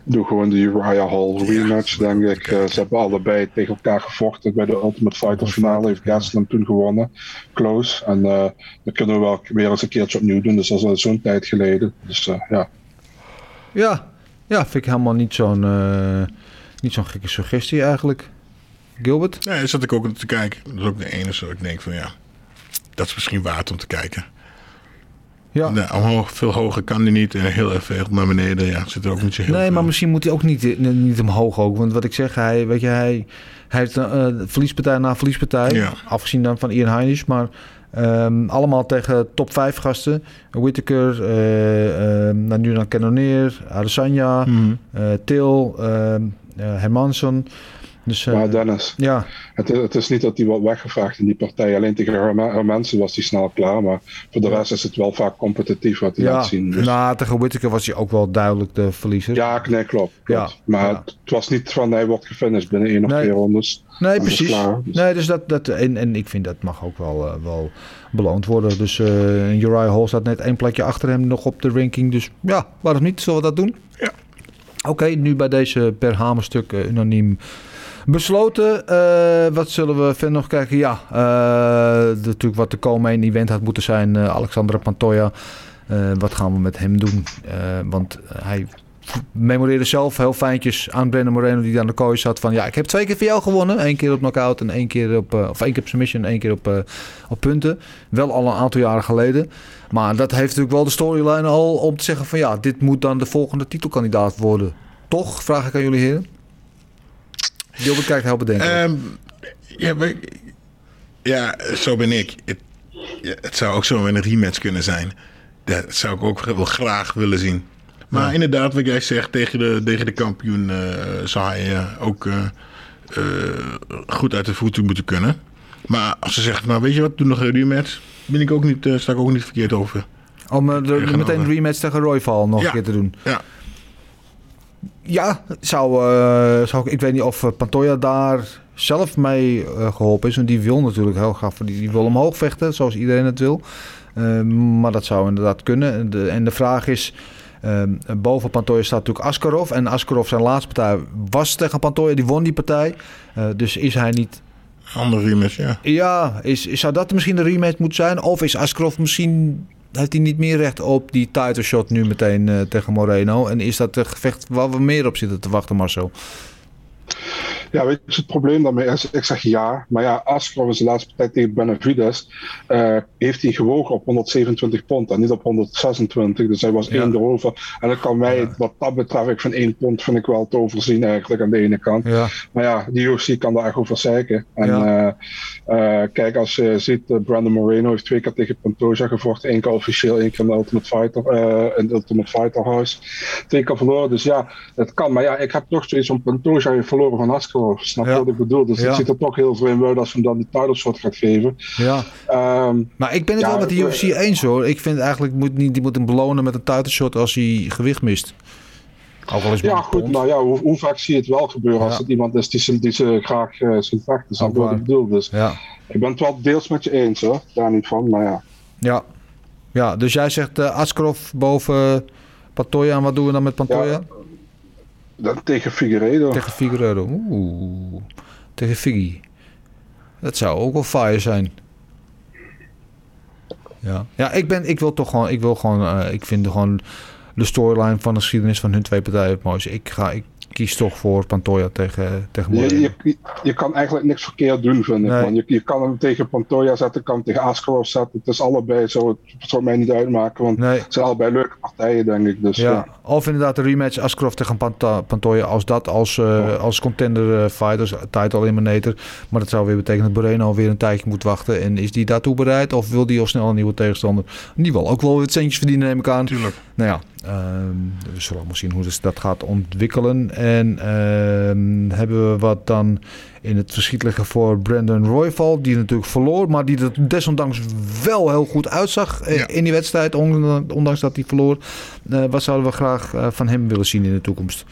Doe gewoon de Uriah Hall rematch, denk ik. Eh, ze hebben allebei tegen elkaar gevochten bij de Ultimate Fighter finale. Heeft Gastelum toen gewonnen. Close. En eh dat kunnen we wel weer eens een keertje opnieuw doen. Dus dat is al zo'n tijd geleden. Dus eh, ja. Ja, ja vind ik helemaal niet zo'n eh, niet zo'n gekke suggestie eigenlijk. Gilbert? Nee, daar zat ik ook te kijken. Dat is ook de enige dat ik denk van ja, dat is misschien waard om te kijken. Ja. Nee, omhoog, veel hoger kan die niet. En heel veel naar beneden. Ja, zit er ook niet zo heel Nee, veel. maar misschien moet hij ook niet, eh, niet omhoog ook. Want wat ik zeg, hij, weet je, hij, hij heeft uh, verliespartij na verliespartij. Ja. Afgezien dan van Ian Heinisch. Maar ehm, allemaal tegen top 5 gasten. Whittaker, eh, eh, nou, nu dan Cannonier, Adesanya, Mhm. eh, Til, ehm, eh, Hermansson. Dus, eh, maar Dennis, ja. het, is, het is niet dat hij wordt weggevraagd in die partij. Alleen tegen haar, haar mensen was hij snel klaar. Maar voor de rest is het wel vaak competitief wat hij Ja, laat zien. Dus. nou, tegen Whittaker was hij ook wel duidelijk de verliezer. Ja, nee, klopt. klopt. Ja, maar ja. het was niet van hij wordt gefinished binnen één of Nee. twee rondes. Nee, het precies. klaar. Dus- Nee, dus dat, dat, en, en ik vind dat mag ook wel, eh, wel beloond worden. Dus eh Uriah Hall staat net één plekje achter hem nog op de ranking. Dus ja, waarom niet? Zullen we dat doen? Ja. Oké, nu bij deze per hamerstuk eh, unaniem besloten. Eh, wat zullen we verder nog kijken? Ja, eh, natuurlijk wat de komende event had moeten zijn. eh Alexandra Pantoja. Wat gaan we met hem doen? Want hij memoreerde zelf heel fijntjes aan Brandon Moreno die aan de kooi zat van ja, ik heb twee keer voor jou gewonnen. Eén keer op knockout en één keer op, of één keer op submission één keer op, op punten. Wel al een aantal jaren geleden. Maar dat heeft natuurlijk wel de storyline al om te zeggen van ja, dit moet dan de volgende titelkandidaat worden. Toch? Vraag ik aan jullie heren. Gilbert kijkt heel bedenkelijk. Ehm, ja, maar- ja, zo ben ik. Het, ja, het zou ook zo een rematch kunnen zijn. Dat zou ik ook wel graag willen zien. Maar inderdaad, wat jij zegt, tegen de, tegen de kampioen eh, zou hij eh, ook eh, goed uit de voeten moeten kunnen. Maar als ze zegt, nou weet je wat, doe nog een rematch. Ben ik ook niet, sta ik ook niet verkeerd over. Om de- meteen een rematch tegen Royval nog Ja. een keer te doen. Ja. Ja, zou, eh, zou ik, ik weet niet of eh, Pantoja daar zelf mee eh, geholpen is. Want die wil natuurlijk heel graag, die, die wil omhoog vechten, zoals iedereen het wil. Eh, maar dat zou inderdaad kunnen. En de, en de vraag is, eh, boven Pantoja staat natuurlijk Askarov. En Askarov zijn laatste partij was tegen Pantoja, die won die partij. Dus is hij niet Andere rematch, ja. ja, is, is- zou dat misschien de rematch moeten zijn? Of is Askarov misschien... Heeft hij niet meer recht op die title shot nu meteen eh, tegen Moreno? En is dat een gevecht waar we meer op zitten te wachten, Marcel? Ja, weet je, het probleem daarmee is, ik zeg ja, maar ja, Askarov in zijn laatste partij tegen Benavides eh, heeft hij gewogen op 127 pond en niet op 126, dus hij was Ja. één erover. En dat kan mij, wat dat betreft, ik van één pond vind ik wel te overzien eigenlijk aan de ene kant. Ja, Maar ja, die UFC kan daar echt over zeiken. En eh, eh, kijk, als je ziet, Brandon Moreno heeft twee keer tegen Pantoja gevochten. één keer officieel, één keer in de Ultimate Fighter, in Ultimate Fighter House. Twee keer verloren, dus ja, het kan. Maar ja, ik heb toch zoiets van Pantoja heeft van Askarov. Snap je Ja. wat ik bedoel? Dus Ja. het ziet er toch heel vreemd uit als hij hem dan die title shot gaat geven. ja. Ehm, Maar ik ben het wel met de eh, UFC eens hoor. Ik vind eigenlijk moet niet, die moet hem belonen met een title shot als hij gewicht mist. Ook al is het ja, goed, maar ja, hoe, hoe vaak zie je het wel gebeuren als het iemand is die ze, die ze graag eh zien vechten? Snap je wat ik bedoel? Dus Ja. ik ben het wel deels met je eens hoor, daar niet van, maar ja. Ja. ja, dus jij zegt Askarov boven Pantoja. En wat doen we dan met Pantoja? Dan tegen Figueiredo. Tegen Figueredo. Oeh. Tegen Figgy. Dat zou ook wel fire zijn. Ja, ja ik, ben, ik wil toch gewoon... Ik, wil gewoon eh, ik vind gewoon de storyline van de geschiedenis van hun twee partijen mooiste. Ik, ga, ik kies toch voor Pantoja tegen, tegen Je, Moreno. je, je kan eigenlijk niks verkeerd doen, vind ik. Nee. Man. Je, je kan hem tegen Pantoja zetten, kan hem tegen Askarov zetten. Het is allebei zo, het zou mij niet uitmaken, want Nee. het zijn allebei leuke partijen, denk ik. Dus, Ja, ja. of inderdaad de rematch Askarov tegen Pantoja als dat als, eh, als contender eh, fight, als title eliminator. Maar dat zou weer betekenen dat Moreno weer een tijdje moet wachten. En is die daartoe bereid of wil die al snel een nieuwe tegenstander? Die wil ook wel wat centjes verdienen neem ik aan. Tuurlijk. Nou ja, ehm, we zullen allemaal zien hoe dus dat gaat ontwikkelen. En ehm, hebben we wat dan in het verschiet liggen voor Brandon Royval. Die natuurlijk verloor, maar die er desondanks wel heel goed uitzag eh, Ja. in die wedstrijd. on- Ondanks dat hij verloor. Eh, wat zouden we graag eh, van hem willen zien in de toekomst?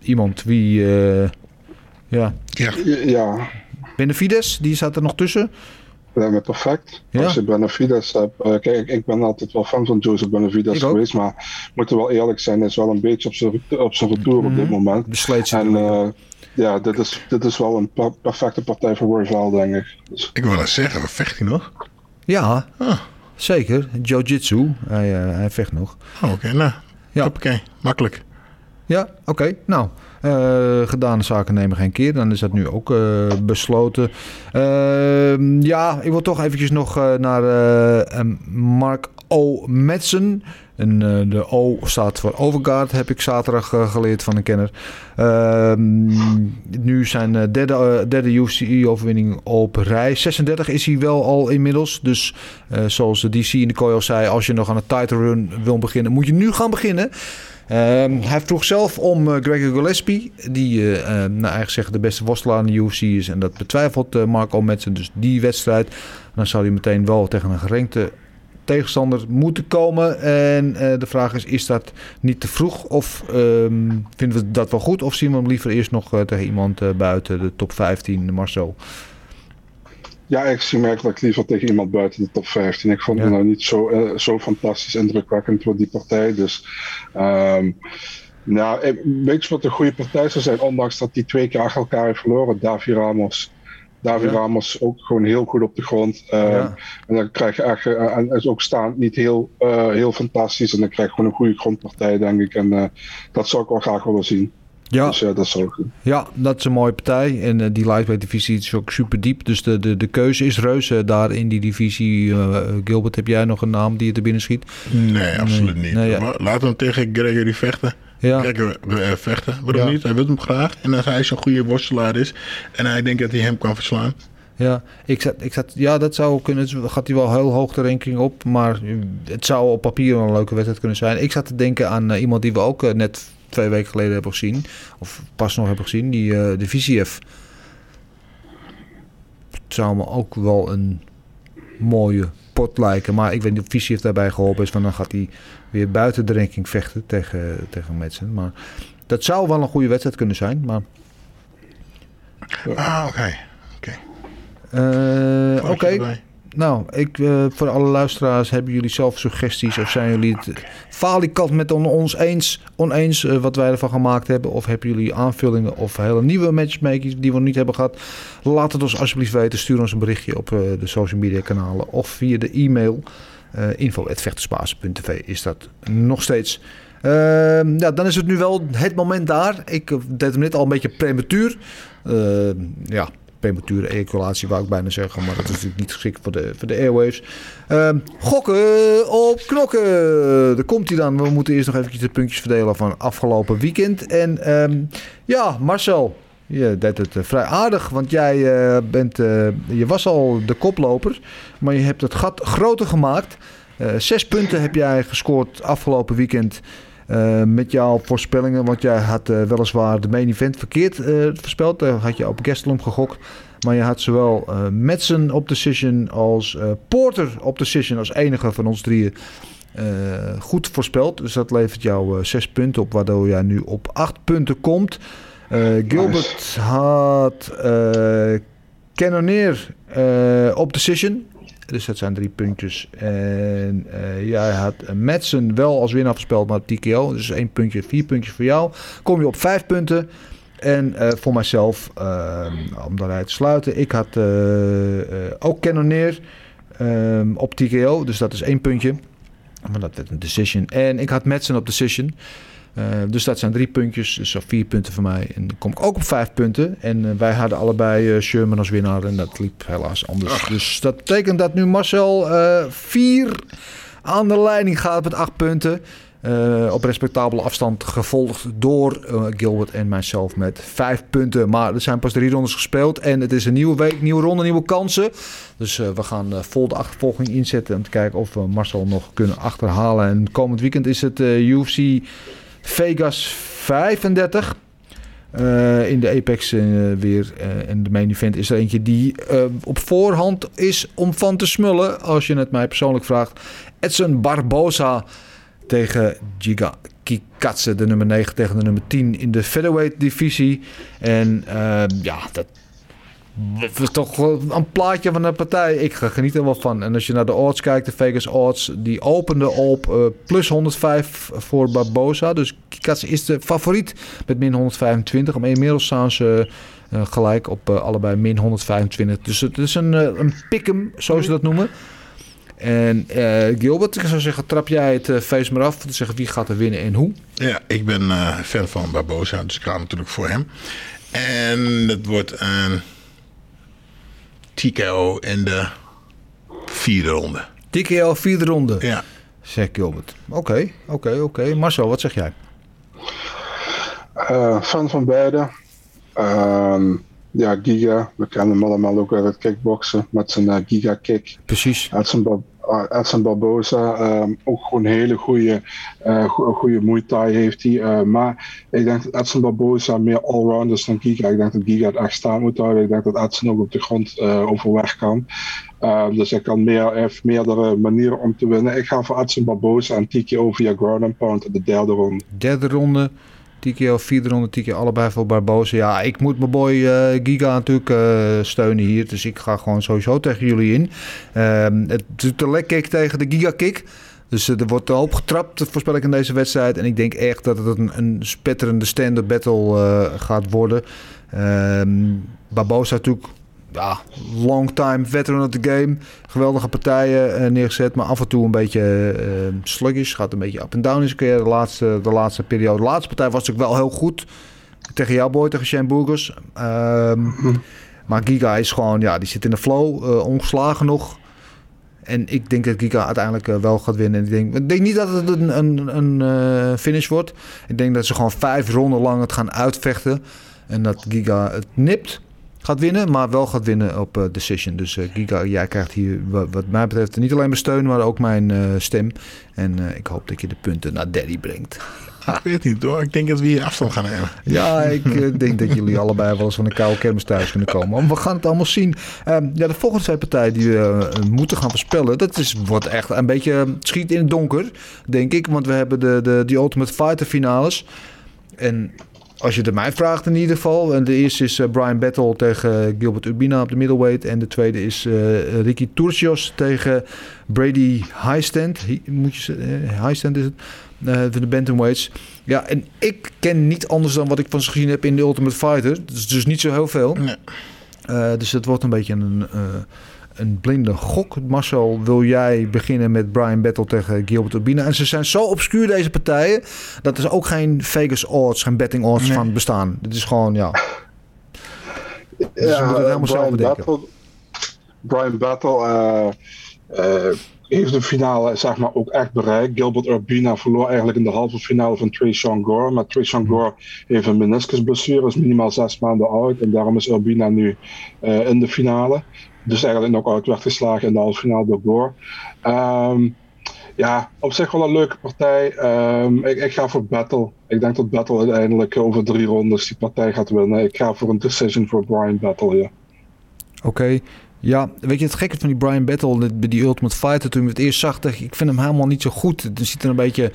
Iemand wie... eh, ja, Ja. ja, Benavides, die zat er nog tussen. Dat lijkt me perfect. Ja. Als je Benavides hebt. eh, kijk, ik, ben altijd wel fan van Joseph Benavides Ik ook. geweest, maar we moeten wel eerlijk zijn, hij is wel een beetje op zijn, op zijn retour op dit Mhm. moment. Besleet zich. En eh, ja, dit is, dit is wel een per- perfecte partij voor Royval, denk ik. Dus, Ik wil dat zeggen, vecht hij nog? Ja, Ah. zeker. Jiu-jitsu. Hij, eh, hij vecht nog. Oh, Oké, nou. Ja. Hoppakee, makkelijk. Ja, oké. Nou, eh, gedane zaken nemen geen keer. Dan is dat nu ook eh, besloten. Ehm, ja, ik wil toch eventjes nog eh, naar Mark O. Madsen. En de O staat voor Overgaard, heb ik zaterdag geleerd van een kenner. Ehm, nu zijn derde, derde UFC-overwinning op rij. 36 is hij wel al inmiddels. Dus zoals de DC in de kooi al zei, als je nog aan een title run wil beginnen, moet je nu gaan beginnen. Ehm, hij vroeg zelf om uh, Gregor Gillespie, die uh, uh, naar eigen zeggen de beste worstelaar in de UFC is. En dat betwijfelt Marco Madsen. Dus die wedstrijd, dan zou hij meteen wel tegen een gerenkte tegenstander moeten komen. En de vraag is, is dat niet te vroeg? Of um, vinden we dat wel goed? Of zien we hem liever eerst nog tegen iemand buiten de top 15, Marcel? Ja, ik zie merkelijk liever tegen iemand buiten de top 15. Ik vond ja. hem nou niet zo, uh, zo fantastisch indrukwekkend voor die partij. Dus um, nou, weet je wat een goede partij zou zijn? Ondanks dat hij twee keer achter elkaar heeft verloren, Davi Ramos. Davi ja. Ramos ook gewoon heel goed op de grond. Uh, ja. En dan krijg je echt, uh, en is ook staand niet heel, uh, heel fantastisch. En dan krijg je gewoon een goede grondpartij, denk ik. En dat zou ik wel graag willen zien. Ja. Dus ja, dat is ook. Ja, dat is een mooie partij. En uh, die lightweight divisie is ook super diep. Dus de, de, de keuze is reuze daar in die divisie. Uh, Gilbert, heb jij nog een naam die je er binnen schiet? Nee, absoluut niet. Nee, ja. maar laten we hem tegen Gregory vechten. Ja. Gregory uh, vechten. Waarom Ja. niet? Hij wil hem graag. En als hij zo'n goede worstelaar is. En hij denkt dat hij hem kan verslaan. Ja, ik zat, ik zat, ja, dat zou kunnen. Het gaat hij wel heel hoog de ranking op. Maar het zou op papier wel een leuke wedstrijd kunnen zijn. Ik zat te denken aan uh, iemand die we ook uh, net twee weken geleden hebben gezien. Of pas nog hebben gezien. Die, uh, de VCF. Het zou me ook wel een mooie pot lijken. Maar ik weet niet of VCF daarbij geholpen is. Want dan gaat hij weer buiten de ranking vechten tegen, tegen Madsen. Maar dat zou wel een goede wedstrijd kunnen zijn. Maar... Ah, oké. Okay. Okay. Uh, Oké. Okay. Nou, ik, uh, voor alle luisteraars, hebben jullie zelf suggesties? Of zijn jullie het falikant met on ons eens, oneens uh, wat wij ervan gemaakt hebben? Of hebben jullie aanvullingen of hele nieuwe matchmakings die we niet hebben gehad? Laat het ons alsjeblieft weten. Stuur ons een berichtje op uh, de social media kanalen of via de e-mail. Info.vechtersbaas.tv is dat nog steeds. Uh, ja, dan is het nu wel het moment daar. Ik deed hem net al een beetje prematuur. Uh, ja, premature ejaculatie wou ik bijna zeggen. Maar dat is natuurlijk niet geschikt voor de, voor de airwaves. Uh, gokken op knokken. Daar komt hij dan. We moeten eerst nog eventjes de puntjes verdelen van afgelopen weekend. En um, ja, Marcel. Je deed het uh, vrij aardig, want jij uh, bent, uh, je was al de koploper, maar je hebt het gat groter gemaakt. zes punten heb jij gescoord afgelopen weekend uh, met jouw voorspellingen. Want jij had uh, weliswaar de main event verkeerd uh, voorspeld. Daar had je op Gastelum gegokt. Maar je had zowel uh, Madsen op decision als Porter op decision als enige van ons drieën goed voorspeld. Dus dat levert jou zes punten op, waardoor jij nu op acht punten komt. Gilbert nice. had Cannoneer op decision. Dus dat zijn drie puntjes. En uh, jij had Madsen wel als winnaar voorspeld, maar TKO. Dus één puntje, vier puntjes voor jou. Kom je op vijf punten. En uh, voor mijzelf, uh, om daaruit te sluiten, ik had ook Cannoneer op TKO. Dus dat is één puntje. Maar dat werd een decision. En ik had Madsen op decision. Uh, dus dat zijn drie puntjes, dus vier punten voor mij. En dan kom ik ook op vijf punten. En uh, wij hadden allebei uh, Sherman als winnaar en dat liep helaas anders. Ach. Dus dat betekent dat nu Marcel vier aan de leiding gaat met acht punten. op respectabele afstand gevolgd door Gilbert en mijzelf met vijf punten. Maar er zijn pas drie rondes gespeeld en het is een nieuwe week, nieuwe ronde, nieuwe kansen. Dus we gaan vol de achtervolging inzetten om te kijken of we Marcel nog kunnen achterhalen. En komend weekend is het UFC... Vegas 35. Uh, in de Apex uh, weer. Uh, en de main event is er eentje die op voorhand is om van te smullen. Als je het mij persoonlijk vraagt. Edson Barbosa tegen Giga Kikatse. De nummer 9 tegen de nummer 10 in de featherweight divisie. En ja, dat is toch een plaatje van de partij. Ik geniet er wel van. En als je naar de odds kijkt, de Vegas odds, die opende op uh, plus 105 voor Barbosa. Dus Kikatse is de favoriet met min 125. Maar inmiddels staan ze uh, gelijk op uh, allebei min 125. Dus het is een, een pick'em, zoals ze dat noemen. En Gilbert, ik zou zeggen, trap jij het feest maar af. Te zeggen wie gaat er winnen en hoe? Ja, ik ben fan van Barbosa, dus ik ga natuurlijk voor hem. En het wordt een TKO in de vierde ronde. TKO vierde ronde? Ja. Zegt Gilbert. Oké, okay, oké, okay, oké. Okay. Marcel, wat zeg jij? Uh, fan van beide. Um, ja, Giga. We kennen hem allemaal ook uit het kickboksen met zijn uh, Giga kick. Precies. Bar uh, Edson Barbosa, um, ook gewoon hele goede, uh, goede Muay heeft hij. Uh, maar ik denk dat Edson Barbosa meer allround is dan Giga. Ik denk dat Giga het echt staan moet houden. Ik denk dat Edson ook op de grond overweg kan. Um, dus hij kan meer, heeft meerdere manieren om te winnen. Ik ga voor Edson Barbosa en TKO via ground and pound in de. Derde ronde. TKO, vierde ronde, TKO, allebei voor Barbosa. Ja, ik moet mijn boy uh, Giga natuurlijk uh, steunen hier. Dus ik ga gewoon sowieso tegen jullie in. Uh, het doet de leg kick tegen de Giga kick. Dus er wordt hoop getrapt, voorspel ik in deze wedstrijd. En ik denk echt dat het een, een spetterende stand-up battle gaat worden. Ehm, Barbosa natuurlijk ja, long time veteran of the game. Geweldige partijen uh, neergezet, maar af en toe een beetje uh, sluggish. Gaat een beetje up en down in zijn carrière de laatste, de laatste periode. De laatste partij was natuurlijk wel heel goed. Tegen jou, boy, tegen Shane Burgers. Um, maar Giga is gewoon, ja, die zit in de flow. Uh, ongeslagen nog. En ik denk dat Giga uiteindelijk wel gaat winnen. En ik, denk, ik denk niet dat het een, een, een finish wordt. Ik denk dat ze gewoon vijf ronden lang het gaan uitvechten. En dat Giga het nipt gaat winnen, maar wel gaat winnen op uh, decision. Dus uh, Giga, jij krijgt hier wat, wat, mij betreft niet alleen mijn steun, maar ook mijn uh, stem. En ik hoop dat je de punten naar Daddy brengt. Ik weet niet hoor. Ik denk dat we hier afstand gaan nemen. Ja, ik denk dat jullie allebei wel eens van een koude kermis thuis kunnen komen. Maar we gaan het allemaal zien. Um, ja, de volgende twee partijen die we moeten gaan voorspellen. Dat is, wordt echt een beetje schiet in het donker, denk ik. Want we hebben de, de, die Ultimate Fighter finales. En als je het mij vraagt in ieder geval. En de eerste is uh, Brian Battle tegen Gilbert Urbina op de middleweight. En de tweede is uh, Ricky Turcios tegen Brady Highstand. Moet je uh, Highstand is het. van de bantamweights. Ja, en ik ken niet anders dan wat ik van ze gezien heb in de Ultimate Fighter. Dus, dus niet zo heel veel. Nee. dus het wordt een beetje een een blinde gok. Marcel, wil jij beginnen met Brian Battle tegen Gilbert Urbina? En ze zijn zo obscuur, deze partijen, dat er ook geen Vegas odds, geen betting odds nee. van bestaan. Dit is gewoon, ja... Dus ja, het helemaal Brian Battle, Brian Battle uh, uh, heeft de finale zeg maar, ook echt bereikt. Gilbert Urbina verloor eigenlijk in de halve finale van Trey Sean Gore. Maar Trey Sean Gore heeft een meniscusblessure, is minimaal zes maanden oud. En daarom is Urbina nu uh, in de finale dus eigenlijk nog uit werd geslagen in de halve finale door. Um, ja, op zich wel een leuke partij. Um, ik, ik, ga voor Battle. Ik denk dat Battle uiteindelijk over drie rondes die partij gaat winnen. Ik ga voor een decision voor Brian Battle, ja. Oké. Ja, weet je het gekke van die Brian Battle, bij die Ultimate Fighter, toen we het eerst zag, ik vind hem helemaal niet zo goed. Het ziet er een beetje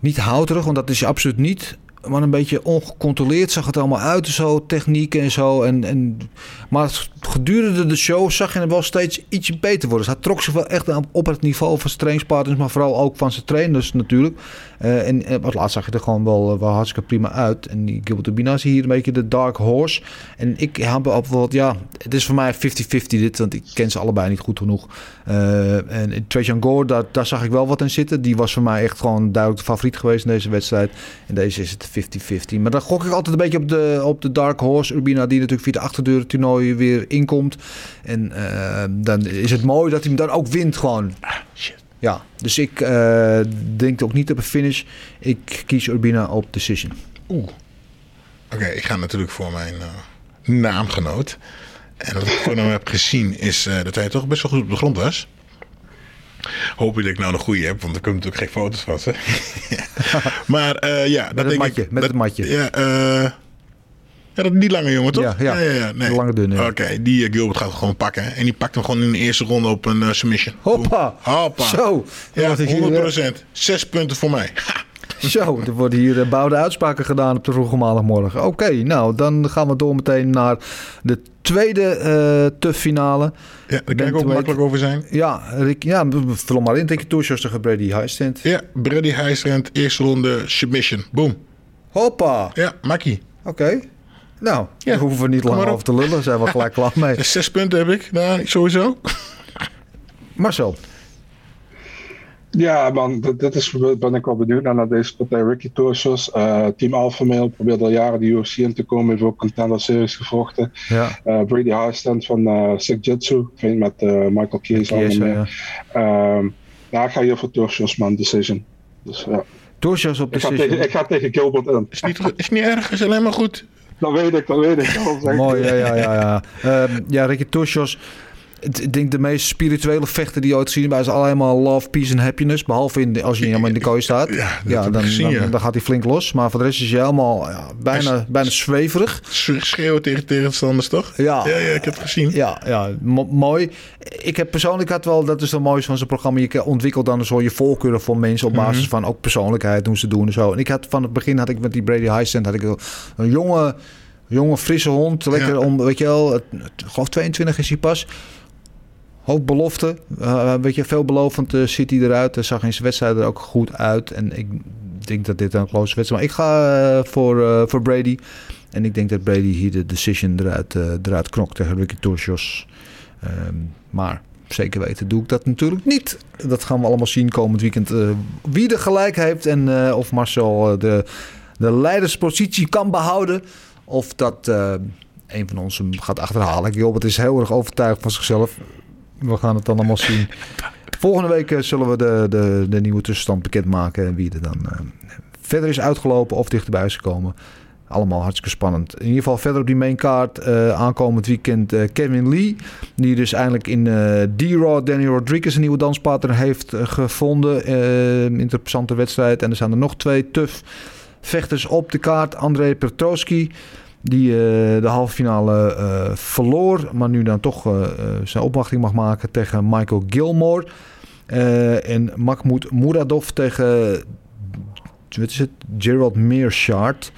niet houterig, want dat is hij absoluut niet maar een beetje ongecontroleerd zag het allemaal uit. Zo, technieken en zo. En, en, maar gedurende de show zag je hem wel steeds ietsje beter worden. Dus hij trok zich wel echt op het niveau van zijn trainingspartners. Maar vooral ook van zijn trainers natuurlijk. Uh, en uh, laatst zag je er gewoon wel, uh, wel hartstikke prima uit. En die Gilbert Urbina is hier een beetje de dark horse. En ik heb bijvoorbeeld, ja, het is voor mij 50-50 dit. Want ik ken ze allebei niet goed genoeg. en Trajan Gore, daar, daar zag ik wel wat in zitten. Die was voor mij echt gewoon duidelijk de favoriet geweest in deze wedstrijd. En deze is het 50-50. Maar dan gok ik altijd een beetje op de, op de Dark Horse. Urbina die natuurlijk via de achterdeur toernooi weer inkomt. En dan is het mooi dat hij hem dan ook wint gewoon. Ah, shit. Ja, dus ik uh, denk ook niet op een finish. Ik kies Urbina op decision. Oeh. Oké, okay, ik ga natuurlijk voor mijn uh, naamgenoot. En wat ik voor hem heb gezien is uh, dat hij toch best wel goed op de grond was. Hoop je dat ik nou een goede heb, want er kunnen natuurlijk geen foto's van maar ja, met dat denk matje, ik. Met dat, het matje. Ja, ja, dat die lange jongen, toch? Ja, ja. ja, ja nee. lange dunne. Oké, okay, die uh, Gilbert gaat gewoon pakken. En die pakt hem gewoon in de eerste ronde op een uh, submission. Hoppa! Hoppa! Zo! Ja, 100%. Zes punten voor mij. Zo, er worden hier bouwde uitspraken gedaan op de vroege maandagmorgen. Oké, okay, nou, dan gaan we door meteen naar de tweede uh, TUF finale. Ja, daar kan ik ook makkelijk over zijn. Ja, Rick, ja vul maar in. Denk je toeschouwers tegen Brady Highstand. Ja, Brady Highstand, eerste ronde submission. Boom. Hoppa! Ja, makkie. Oké. Okay. Nou, ja, daar hoeven we niet lang over te lullen. Zijn we gelijk klaar mee. Zes punten heb ik, nou, sowieso. Marcel. Ja, man, dit, dit is, ben ik wel benieuwd naar, naar deze partij. Ricky Torsos, uh, Team Alpha Male, probeert al jaren de UFC in te komen, heeft ook Contender Series gevochten. Ja. Uh, Brady Highstand van uh, Sick Jitsu, vriend met Michael al mee. Ja. Um, ja, ik ga hier voor Torsos, man, decision. Dus, ja. Torsos op decision? Ik ga, tegen, ik ga tegen Gilbert in. Is niet, is niet erg, is alleen maar goed. Dat weet ik, dat weet ik. Mooi, ja, ja, ja. Ja, uh, ja Ricky het- ik denk de meest spirituele vechter die je ooit gezien hebt. Hij is allemaal love, peace en happiness. Behalve in de, als je helemaal in de kooi staat. Ja, dan, gezien, dan, gaat hij flink los. Maar voor de rest is hij helemaal ja, bijna, bijna zweverig. Sch- Schreeuwen tegen tegenstanders, toch? Ja. ja, ja ik heb het gezien. Ja, ja mo- mooi. Ik heb persoonlijk had wel, dat is het mooiste van zijn programma. Je ontwikkelt dan zo je voorkeuren voor mensen op basis Mhm. van ook persoonlijkheid, hoe ze doen en zo. En ik had van het begin had ik met die Brady Highstand had ik een, jonge, jonge frisse hond, lekker Ja. om, weet je wel, het, ik geloof 22 is hij pas. Hoop belofte, Eh, weet je, veelbelovend eh, ziet hij eruit. Hij zag in zijn wedstrijd er ook goed uit. En ik denk dat dit een close wedstrijd is. Maar ik ga eh, voor, eh, voor Brady. En ik denk dat Brady hier de decision eruit, eh, eruit knokt tegen Ricky Torsios. Ehm, maar zeker weten doe ik dat natuurlijk niet. Dat gaan we allemaal zien komend weekend. eh, wie er gelijk heeft en eh, of Marcel eh, de, de leiderspositie kan behouden. Of dat eh, een van ons hem gaat achterhalen. Gilbert is heel erg overtuigd van zichzelf. We gaan het dan allemaal zien. Volgende week eh, zullen we de, de, de nieuwe tussenstand bekendmaken. En wie er dan eh, verder is uitgelopen of dichterbij is gekomen. Allemaal hartstikke spannend. In ieder geval verder op die maincard eh aankomend weekend Kevin Lee. Die dus eindelijk in eh D-Raw Danny Rodriguez een nieuwe danspartner heeft gevonden. Interessante wedstrijd. En er zijn er nog twee tough vechters op de kaart. André Petrowski. Die eh, de halve finale eh, verloor. Maar nu dan toch eh, zijn opwachting mag maken tegen Michael Gilmore. En Mahmoud Muradov tegen wat is het? Gerald Meerschaert.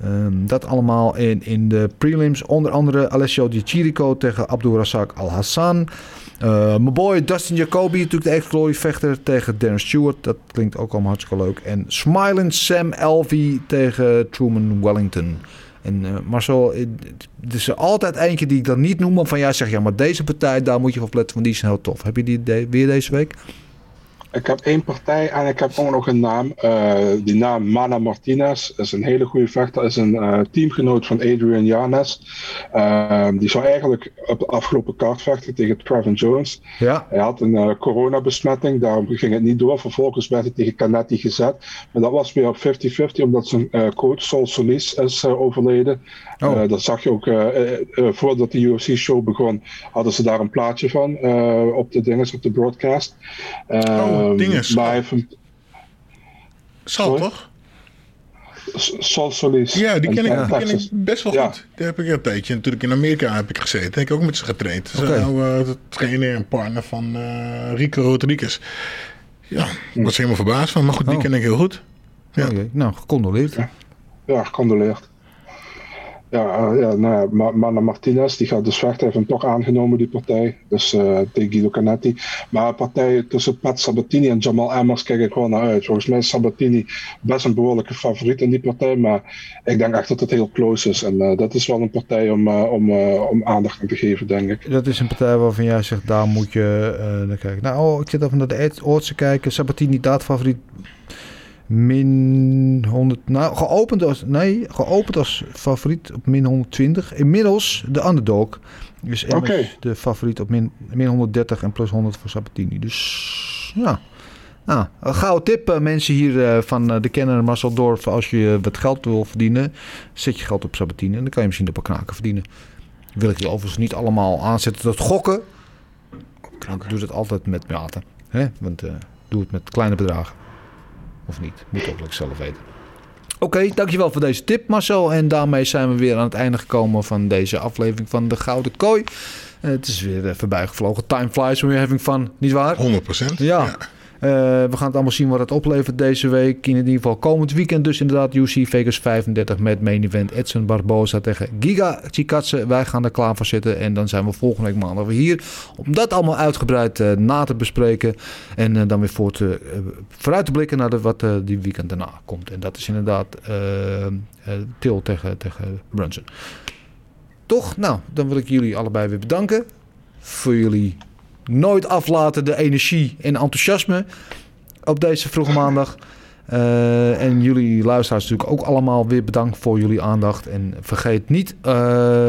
Ehm, dat allemaal in, in de prelims. Onder andere Alessio Di Chirico tegen Abdul Razak Al-Hassan. Eh, mijn boy Dustin Jacoby, natuurlijk de ex-glory vechter tegen Darren Stewart. Dat klinkt ook allemaal hartstikke leuk. En Smiling Sam Alvey tegen Truman Wellington. En eh, Marcel, eh, er is altijd eentje die ik dan niet noem. Van jij zegt, ja, maar deze partij, daar moet je op letten. Want die is heel tof. Heb je die weer deze week? Ik heb één partij en ik heb ook nog een naam. Eh, die naam Mana Martinez is een hele goede vechter. Is een eh, teamgenoot van Adrian Yanes. Eh, die zou eigenlijk op de afgelopen kaart vechten tegen Trevin Jones. Ja. Hij had een coronabesmetting, daarom ging het niet door. Vervolgens werd hij tegen Canetti gezet. Maar dat was weer op 50-50, omdat zijn coach Sol Solis is overleden. Oh. Eh, dat zag je ook eh, eh, voordat de UFC-show begon. Hadden ze daar een plaatje van op de dinges, op de broadcast. Oh, Ehm, dinges. Maar hij heeft Sorry? toch? S- Sol Solis. Ja, die ken, ik, ken ik best wel Ja. goed. Die heb ik een tijdje. Natuurlijk in Amerika heb ik gezeten. Heb ik ook met ze getraind. Is Oké. nou uh, trainer en partner van Rico Rodriguez. Ja, ik was helemaal verbaasd van. Maar goed, die Oh. ken ik heel goed. Ja. Nou, gecondoleerd. Ja, gecondoleerd. Ja, eh, ja nou ja, Ma- Mana Martinez, die gaat dus vechten, heeft hem toch aangenomen, die partij. Dus eh tegen Guido Canetti. Maar een partij tussen Pat Sabatini en Jamal Emmers kijk ik gewoon naar uit. Volgens mij is Sabatini best een behoorlijke favoriet in die partij. Maar ik denk echt dat het heel close is. En eh, dat is wel een partij om, om, om aandacht aan te geven, denk ik. Dat is een partij waarvan jij zegt, daar moet je naar kijken. Nou, ik zit even naar de oortse kijken. Sabatini, daadfavoriet. Min 100. Nou, geopend als, nee, geopend als favoriet op min 120. Inmiddels de underdog. Dus Emmers de favoriet op min, min 130 en plus 100 voor Sabatini. Dus ja. Nou, een gouden tip eh, mensen hier eh, van eh, de kenner Marcel Dorf. Als je wat geld wil verdienen, zet je geld op Sabatini. En dan kan je misschien een paar knaken verdienen. Wil ik je overigens niet allemaal aanzetten tot gokken. Ik doe het altijd met mate. Hè? Want doe het met kleine bedragen. Of niet. Moet ook zelf weten. Oké, dankjewel voor deze tip Marcel. En daarmee zijn we weer aan het einde gekomen van deze aflevering van de Gouden Kooi. Eh, het is weer uh, voorbij gevlogen. Time flies when you're having fun, niet waar? 100 procent. Ja. We gaan het allemaal zien wat het oplevert deze week. In ieder geval komend weekend dus inderdaad UC Vegas 35 met main event Edson Barboza tegen Giga Chikatse. Wij gaan er klaar voor zitten en dan zijn we volgende week maandag weer hier. Om dat allemaal uitgebreid uh, na te bespreken. En uh, dan weer voor te, vooruit te blikken naar wat die weekend daarna komt. En dat is inderdaad Til tegen, tegen Brunson. Toch? Nou, dan wil ik jullie allebei weer bedanken voor jullie nooit aflaten de energie en enthousiasme op deze vroege maandag. Uh, en jullie luisteraars natuurlijk ook allemaal weer bedankt voor jullie aandacht. En vergeet niet uh,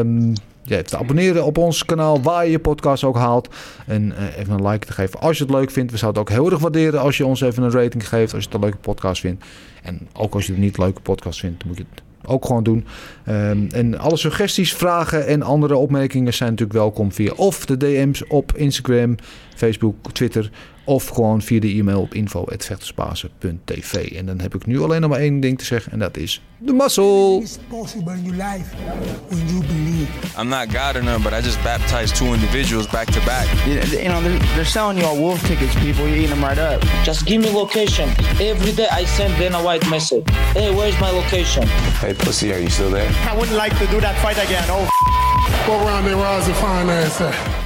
ja, te abonneren op ons kanaal waar je je podcast ook haalt. En uh, even een like te geven als je het leuk vindt. We zouden het ook heel erg waarderen als je ons even een rating geeft als je het een leuke podcast vindt. En ook als je het niet een leuke podcast vindt, dan moet je het ook gewoon doen. Ehm, en alle suggesties, vragen en andere opmerkingen zijn natuurlijk welkom via of de DM's op Instagram, Facebook, Twitter. Of gewoon via de e-mail op info.vechtersbazen.tv. En dan heb ik nu alleen nog maar één ding te zeggen. En dat is de muscle. It's possible in your life when you believe. I'm not God or none, but I just baptized two individuals back to back. You, you know, they're, they're selling you all wolf tickets, people. You're eating them right up. Just give me location. Every day I send Dana White message. Hey, where's my location? Hey, pussy, are you still there? I wouldn't like to do that fight again. Oh, What round they was the fine ass at?